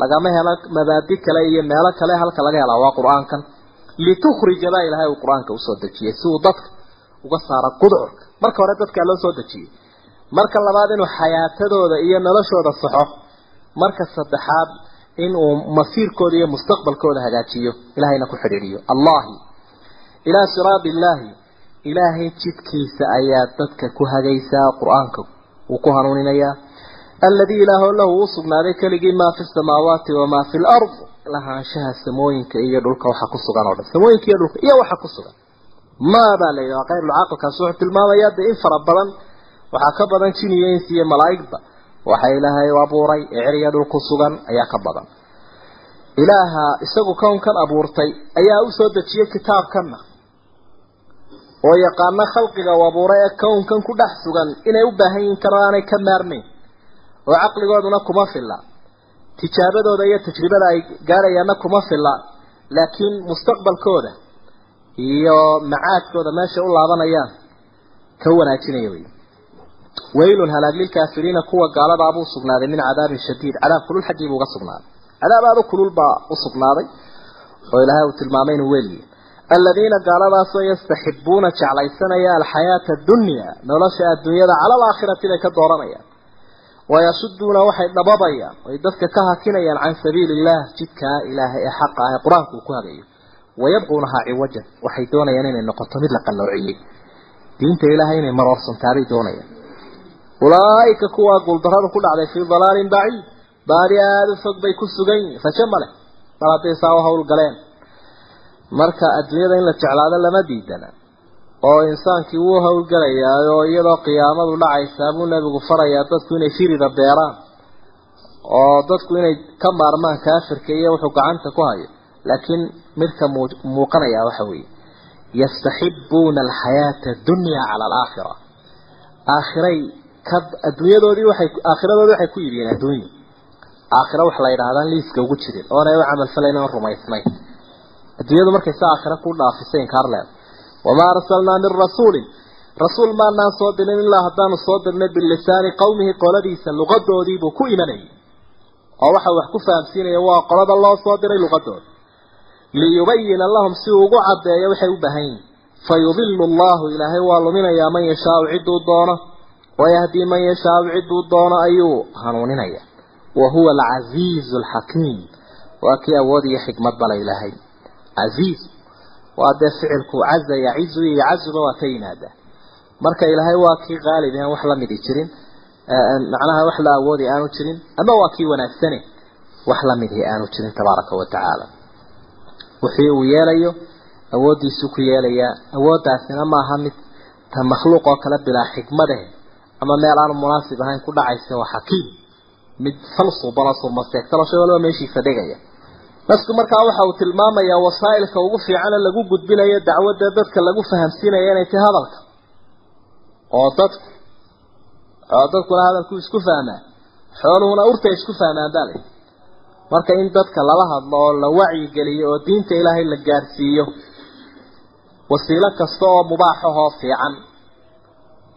Speaker 2: lagama helo mabaadi kale iyo meelo kale halka laga helaa waa qur'aankan. Litukhrija baa ilaahay uu qur'aanka u soo dejiyey si uu dadka uga saaro gudcurka marka hore dadkaa loo soo dejiyey marka labaad inuu xayaatadooda iyo noloshooda saxo. Marka saddexaad inuu masiirkooda iyo mustaqbalkooda hagaajiyo ilahayna ku xidhiidhiyo. Allahi ilaa siraadi illaahi ilaahay jidkiisa ayaa dadka ku hagaysaa qur'aanka uu ku hanuuninayaa alladii ilaahoo lahu uu sugnaaday keligii maa fi samaawaati wamaa fi lard lahaanshaha samooyinka iyo dhulka waxa ku sugan oo dhan samooyinka iyo dhulka iyo waxa ku sugan maa baa la yidhaha qayrulcaaqilkaas wuxuu tilmaamayaa dee in fara badan waxaa ka badan jin iyo ins iyo malaa'igba waxa ilaahay abuuray ee ceriya dhul sugan ayaa ka badan ilaaha isagu kownkan abuurtay ayaa u soo dejiyey kitaabkanna oo yaqaano khalqiga u abuuray ee kownkan ku dhex sugan inay u baahan yihiin kan aanay ka maarmayn oo caqligooduna kuma filla. Tijaabadooda iyo tajribada ay gaarayaanna kuma filla laakiin mustaqbalkooda iyo macaadkooda meesha u laabanayaan ka wanaajinaya wey waylun halaag lilkaafiriina kuwa gaaladaa buu sugnaaday min cadaabin shadiid cadaab kulul xaggii buu uga sugnaaday. Cadaab aada u kulul baa u sugnaaday oo ilaahay uu tilmaamay inuu weliye aladiina gaaladaasoo yastaxibuuna jeclaysanaya alxayaata addunya nolosha adduunyada cala alaakhirati bay ka dooranayaan wayasuduuna waxay dhababayaan oy dadka ka hakinayaan can sabiili illah jidkaa ilaahay ee xaqa ah ee qur'aanku uu ku hagayo wayabquunahaa ciwajan waxay doonayaan inay noqoto mid la qalloociyey diinta ilaahay inay maroorsantaabay doonayaan ulaaika kuwaa guuldarada ku dhacday fii dalaalin baciid baadi aada u fog bay ku sugan yihiin rajo ma leh mar hadday saa u howlgaleen marka adduunyada in la jeclaado lama diidana oo insaankii wuu howlgelayaa oo iyadoo qiyaamadu dhacaysaa buu nebigu farayaa dadku inay firida beeraan oo dadku inay ka maarmaan kaafirka iyo wuxuu gacanta ku hayo. Laakiin midka muuqanaya waxa weeye yastaxibuuna alxayaata addunya cala alaakhira. Aakhiray ka adduunyadoodii waxay aakhiradoodii waxay ku yidhiin adduunya aakhira wax la yidhahdaan liiska ugu jirin oonay u camalfalayn oon rumaysnayn. Adduunyadu markay sa aakhira ku dhaafisay inkaar leed wamaa arsalnaa min rasuulin rasuul maanaan soo dirin ilaa haddaanu soo dirnay bilisaani qowmihi qoladiisa luqadoodiibuu ku imanayay oo waxa wax ku fahamsiinaya waa qolada loo soo diray luqadooda liyubayina lahum si uu ugu caddeeyo waxay u baahan yihiin fayudilu allahu ilaahay waa luminayaa man yashaau cidduu doono wayahdii man yashaau cidduu doono ayuu hanuuninaya wa huwa alcasiizu alxakiim waa kii awood iyo xikmad bala ilaahay casiiz waa dee ficilku caza yacizu iyo yacazuba waa ka yimaadaa marka ilaahay waa kii qaalib aan wax la midi jirin macnaha wax la awoodi aanu jirin ama waa kii wanaagsane wax la midhi aanu jirin tabaaraka wa tacaala. Wixii uu yeelayo awooddiisuu ku yeelayaa awooddaasina maaha mid ta makhluuq oo kale bilaa xikmade ama meel aanu munaasib ahayn ku dhacaysa waa xakiim. Mid falsuubano sumaseegtalo shay walba meeshiisa dhigaya nasku markaa waxa uu tilmaamayaa wasaa'ilka ugu fiicane lagu gudbinayo dacwadda dadka lagu fahamsiinayo inay tahay hadalka. Oo dadku oo dadkuna hadalku isku fahmaa xooluhuna urta isku fahmaan baa layihi marka in dadka lala hadlo oo la wacyigeliyo oo diinta ilaahay la gaarsiiyo wasiilo kasta oo mubaaxahoo fiican.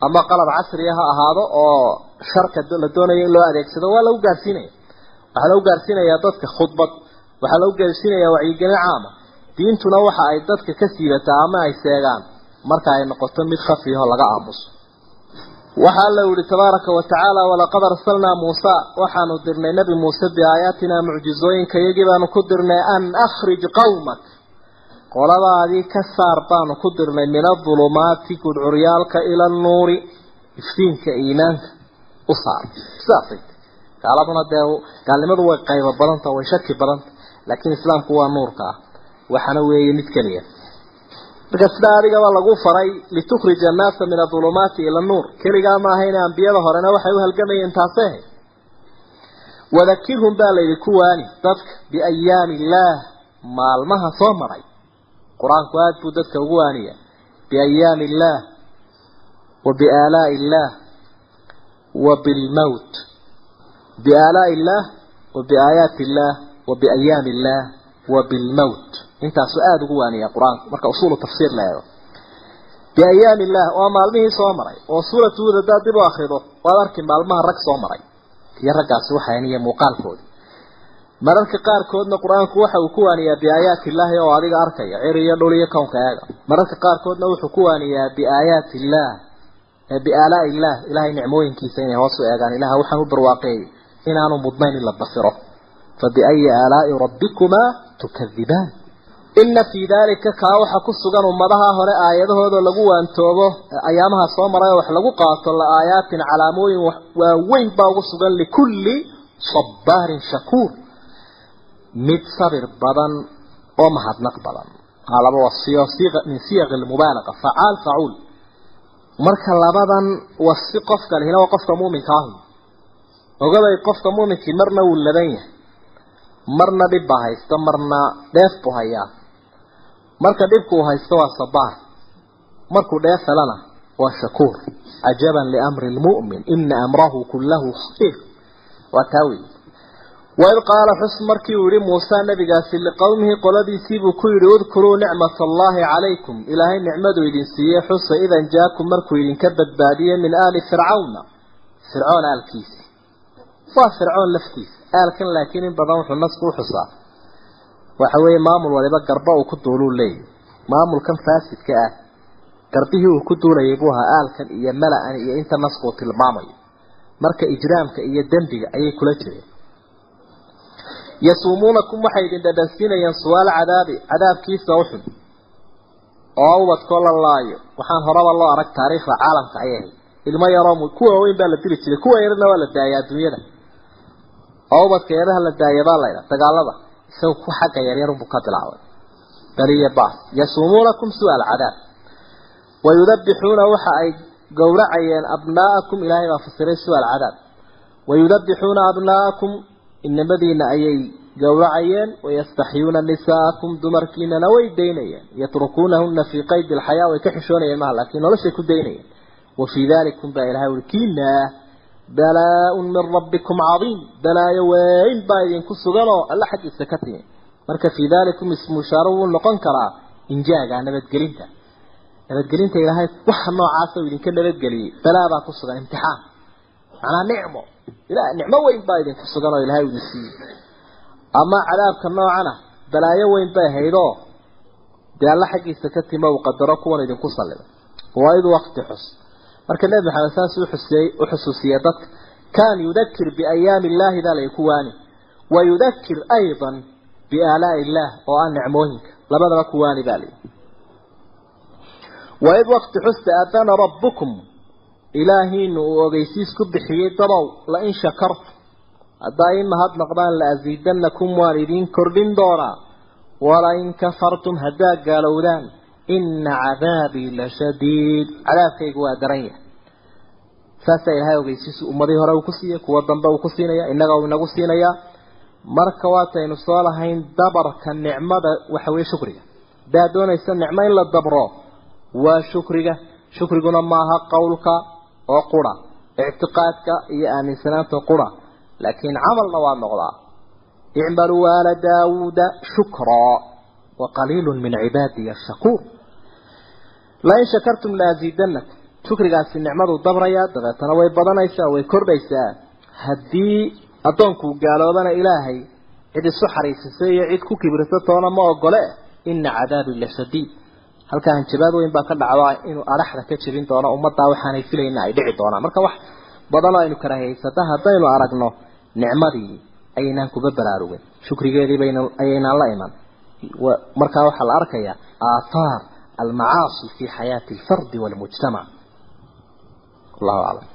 Speaker 2: Ama qalab casriya ha ahaado oo sharka la doonayo in loo adeegsado waa lagu gaarsiinaya. Waxaa lagu gaarsiinayaa dadka khudbad waxaa lagu gaarsiinayaa wacyigelin caama diintuna waxa ay dadka ka siibataa ama ay seegaan. Marka ay noqoto mid khafiyaho laga aamuso waxaa alla yihi tabaaraka wa tacaala walaqad arsalnaa muusa. Waxaanu dirnay nebi muuse biaayaatina mucjizooyinka iyagii baanu ku dirnay an akhrij qawmak. Qoladaadii ka saar baanu ku dirnay min adulumaati gudcuryaalka ila annuuri iftiinka iimaanka u saar. Sidaasay gaaladuna dee gaalnimadu way qaybo badanta way shaki badanta laakiin islaamku waa nuurka ah waxaana weeye mid keliya. Marka sidaa adigaba lagu faray litukhrija annaasa min adulumaati ila nuur. Keligaa ma ahayne ambiyada horena waxay u halgamayeen ahayd wadakirhum baa layidhi ku waani dadka biayaami illaah maalmaha soo maray. Qur'aanku aada buu dadka ugu waaniya biayaami illaah wa biaalaa'i illaah wa bilmowt biaalaa'i illaah wa biaayaati illaah qur'aanku marka usuulu tafsiir la eego biayaami illaah waa maalmihii soo maray oo suuratu huud haddaad dib u akrido waad arki maalmaha rag soo maray iyo raggaasi waxayn iyo muuqaalkoodi mararka qaarkoodna qur'aanku waxa uu ku waaniyaa biaayaati illaahi oo adiga arkaya cir iyo dhul iyo kownka eega mararka qaarkoodna wuxuu ku waaniyaa biaayaati illaah biaalaa'i illaah ilaahay nicmooyinkiisa inay hoos u eegaan ilaha waxaan barwaaqeeyey inaanu mudnayn in basiro fa biayi aalaa'i rabbikumaa tukadibaan inna fii daalika kaa waxa ku sugan ummadaha hore aayadahooda lagu waantoobo ayaamaha soo maray wax lagu qaato la aayaatin calaamooyin waaweyn baa ugu sugan likulli sabbaarin shakuur mid sabir badan oo mahadnaq badan laba wasiyo min siyaqi lmubaalaqa facaal facuul marka labadan wasi qofka lihina waa qofka muuminka ahu ogabay qofka muuminkii marna wuu laban yahay marna dhib baa haysta marna dheef buu hayaa. Marka dhibku uu haysto waa sabaar markuu dheef helana waa shakuur. Cajaban liamri lmu'min ina amrahu kullahu khayr waa taa wey waid qaala xus markii uu yihi muuse nabigaasi liqowmihi qoladiisiibuu ku yidhi udkuruu nicmat allahi calaykum. Ilaahay nicmaduu idin siiyey xusa idan jaakum markuu idinka badbaadiyey min aali fircawna. Fircoon aalkiisi waa fircoon laftiisa aalkan laakiin in badan wuxuu nasku uxusaa waxa weeye maamul waliba garba uu ku duuluu leeyahy maamulkan faasidka ah garbihii uu ku duulayay buu ahaa aalkan iyo mala-an iyo inta nasku uu tilmaamayo marka ijraamka iyo dembiga ayay kula jireen. Yasuumuunakum waxay idin dhadhansiinayaan suwaal cadaabi cadaabkiisa uxun oo ubadkoo la laayo. Waxaan horaba loo arag taariikhda caalamka ayay ahayd. Ilmo yaroo kuwa waaweyn baa la dili jiray kuwa yarna waa la daayay adduunyada oo ubadka yaraha la daaya baa laydha dagaalada isaga ku xagga yaryarunbuu ka bilaabay baliya baas yasuumuunakum su'aal cadaab wayudabixuuna waxa ay gowracayeen abnaa'akum ilaahay baa fasiray su'aal cadaab wayudabixuuna abnaa'akum inamadiina ayay gowracayeen wayastaxyuuna nisaa'akum dumarkiinana way daynayeen yatrukuunahuna fii qaydi alxayaa way ka xishoonayeen maha laakiin noloshay ku daynayeen wa fii dalikum baa ilahay uri kiinaa balaa-un min rabbikum cadiim. Balaayo weyn baa idinku suganoo alla xaggiisa ka timi. Marka fii dalikum ismushaaro wuu noqon karaa injaaga nabadgelinta. Nabadgelinta ilaahay waxa noocaasa uu idinka nabadgeliyey. Balaa baa ku sugan imtixaan. Macnaa nicmo. Ila nicmo weyn baa idinku sugan oo ilaahay idin siiyey ama cadaabka noocana balaayo weyn bay ahaydoo dee alla xaggiisa ka timo uu qadaro kuwan idinku sallibay waa id waqti xus marka nebi maxamed saas uxusey u xusuusiyey dadka kaan yudakir biayaami illaahi baa lay ku waani. Wa yudakir aydan biaalaa'i illaah oo ah nicmooyinka. Labadaba ku waani baa layihi waid waqti xusta aadana rabbukum ilaahiinu uu ogeysiis ku bixiyey dabow lain shakartu haddaa ii mahadnaqdaan la asiidanakum waan idiin kordhin doonaa walain kafartum haddaad gaalowdaan ina cadaabii la shadiid cadaabkaygu waa daran yahay. Saasaa ilaahay ogeysiisu ummadii hore uu ku siiyey kuwa dambe uu ku siinaya innaga uu inagu siinayaa. Marka waataynu soo lahayn dabarka nicmada waxa weye shukriga. Haddaad doonaysa nicmo in la dabro waa shukriga. Shukriguna maaha qowlka oo qura ictiqaadka iyo aaminsanaanta qura. Laakiin camalna waa noqdaa. Icmaluu aala daawuuda shukraa waqaliilu min cibaadiya ashakuur lain shakartum laaziidanakum shukrigaasi nicmaduu dabrayaa dabeetana way badanaysaa way kordhaysaa haddii addoonkuu gaaloobana ilaahay cid isu xariisisay iyo cid ku kibirsa toona ma ogole ina cadaabi lashadiid halkaa hanjabaad weyn baa ka dhacda inuu araxda ka jebin doono ummaddaa waxaanay filayna ay dhici doonaan marka wax badanoo aynu karahaysata haddaynu aragno nicmadii ayaynaan kuba baraarugin shukrigeedii bayna ayaynaan la iman markaa waxaa la arkayaa aathaar almacaasi fi xayaati alfardi walmujtamac allahu aclam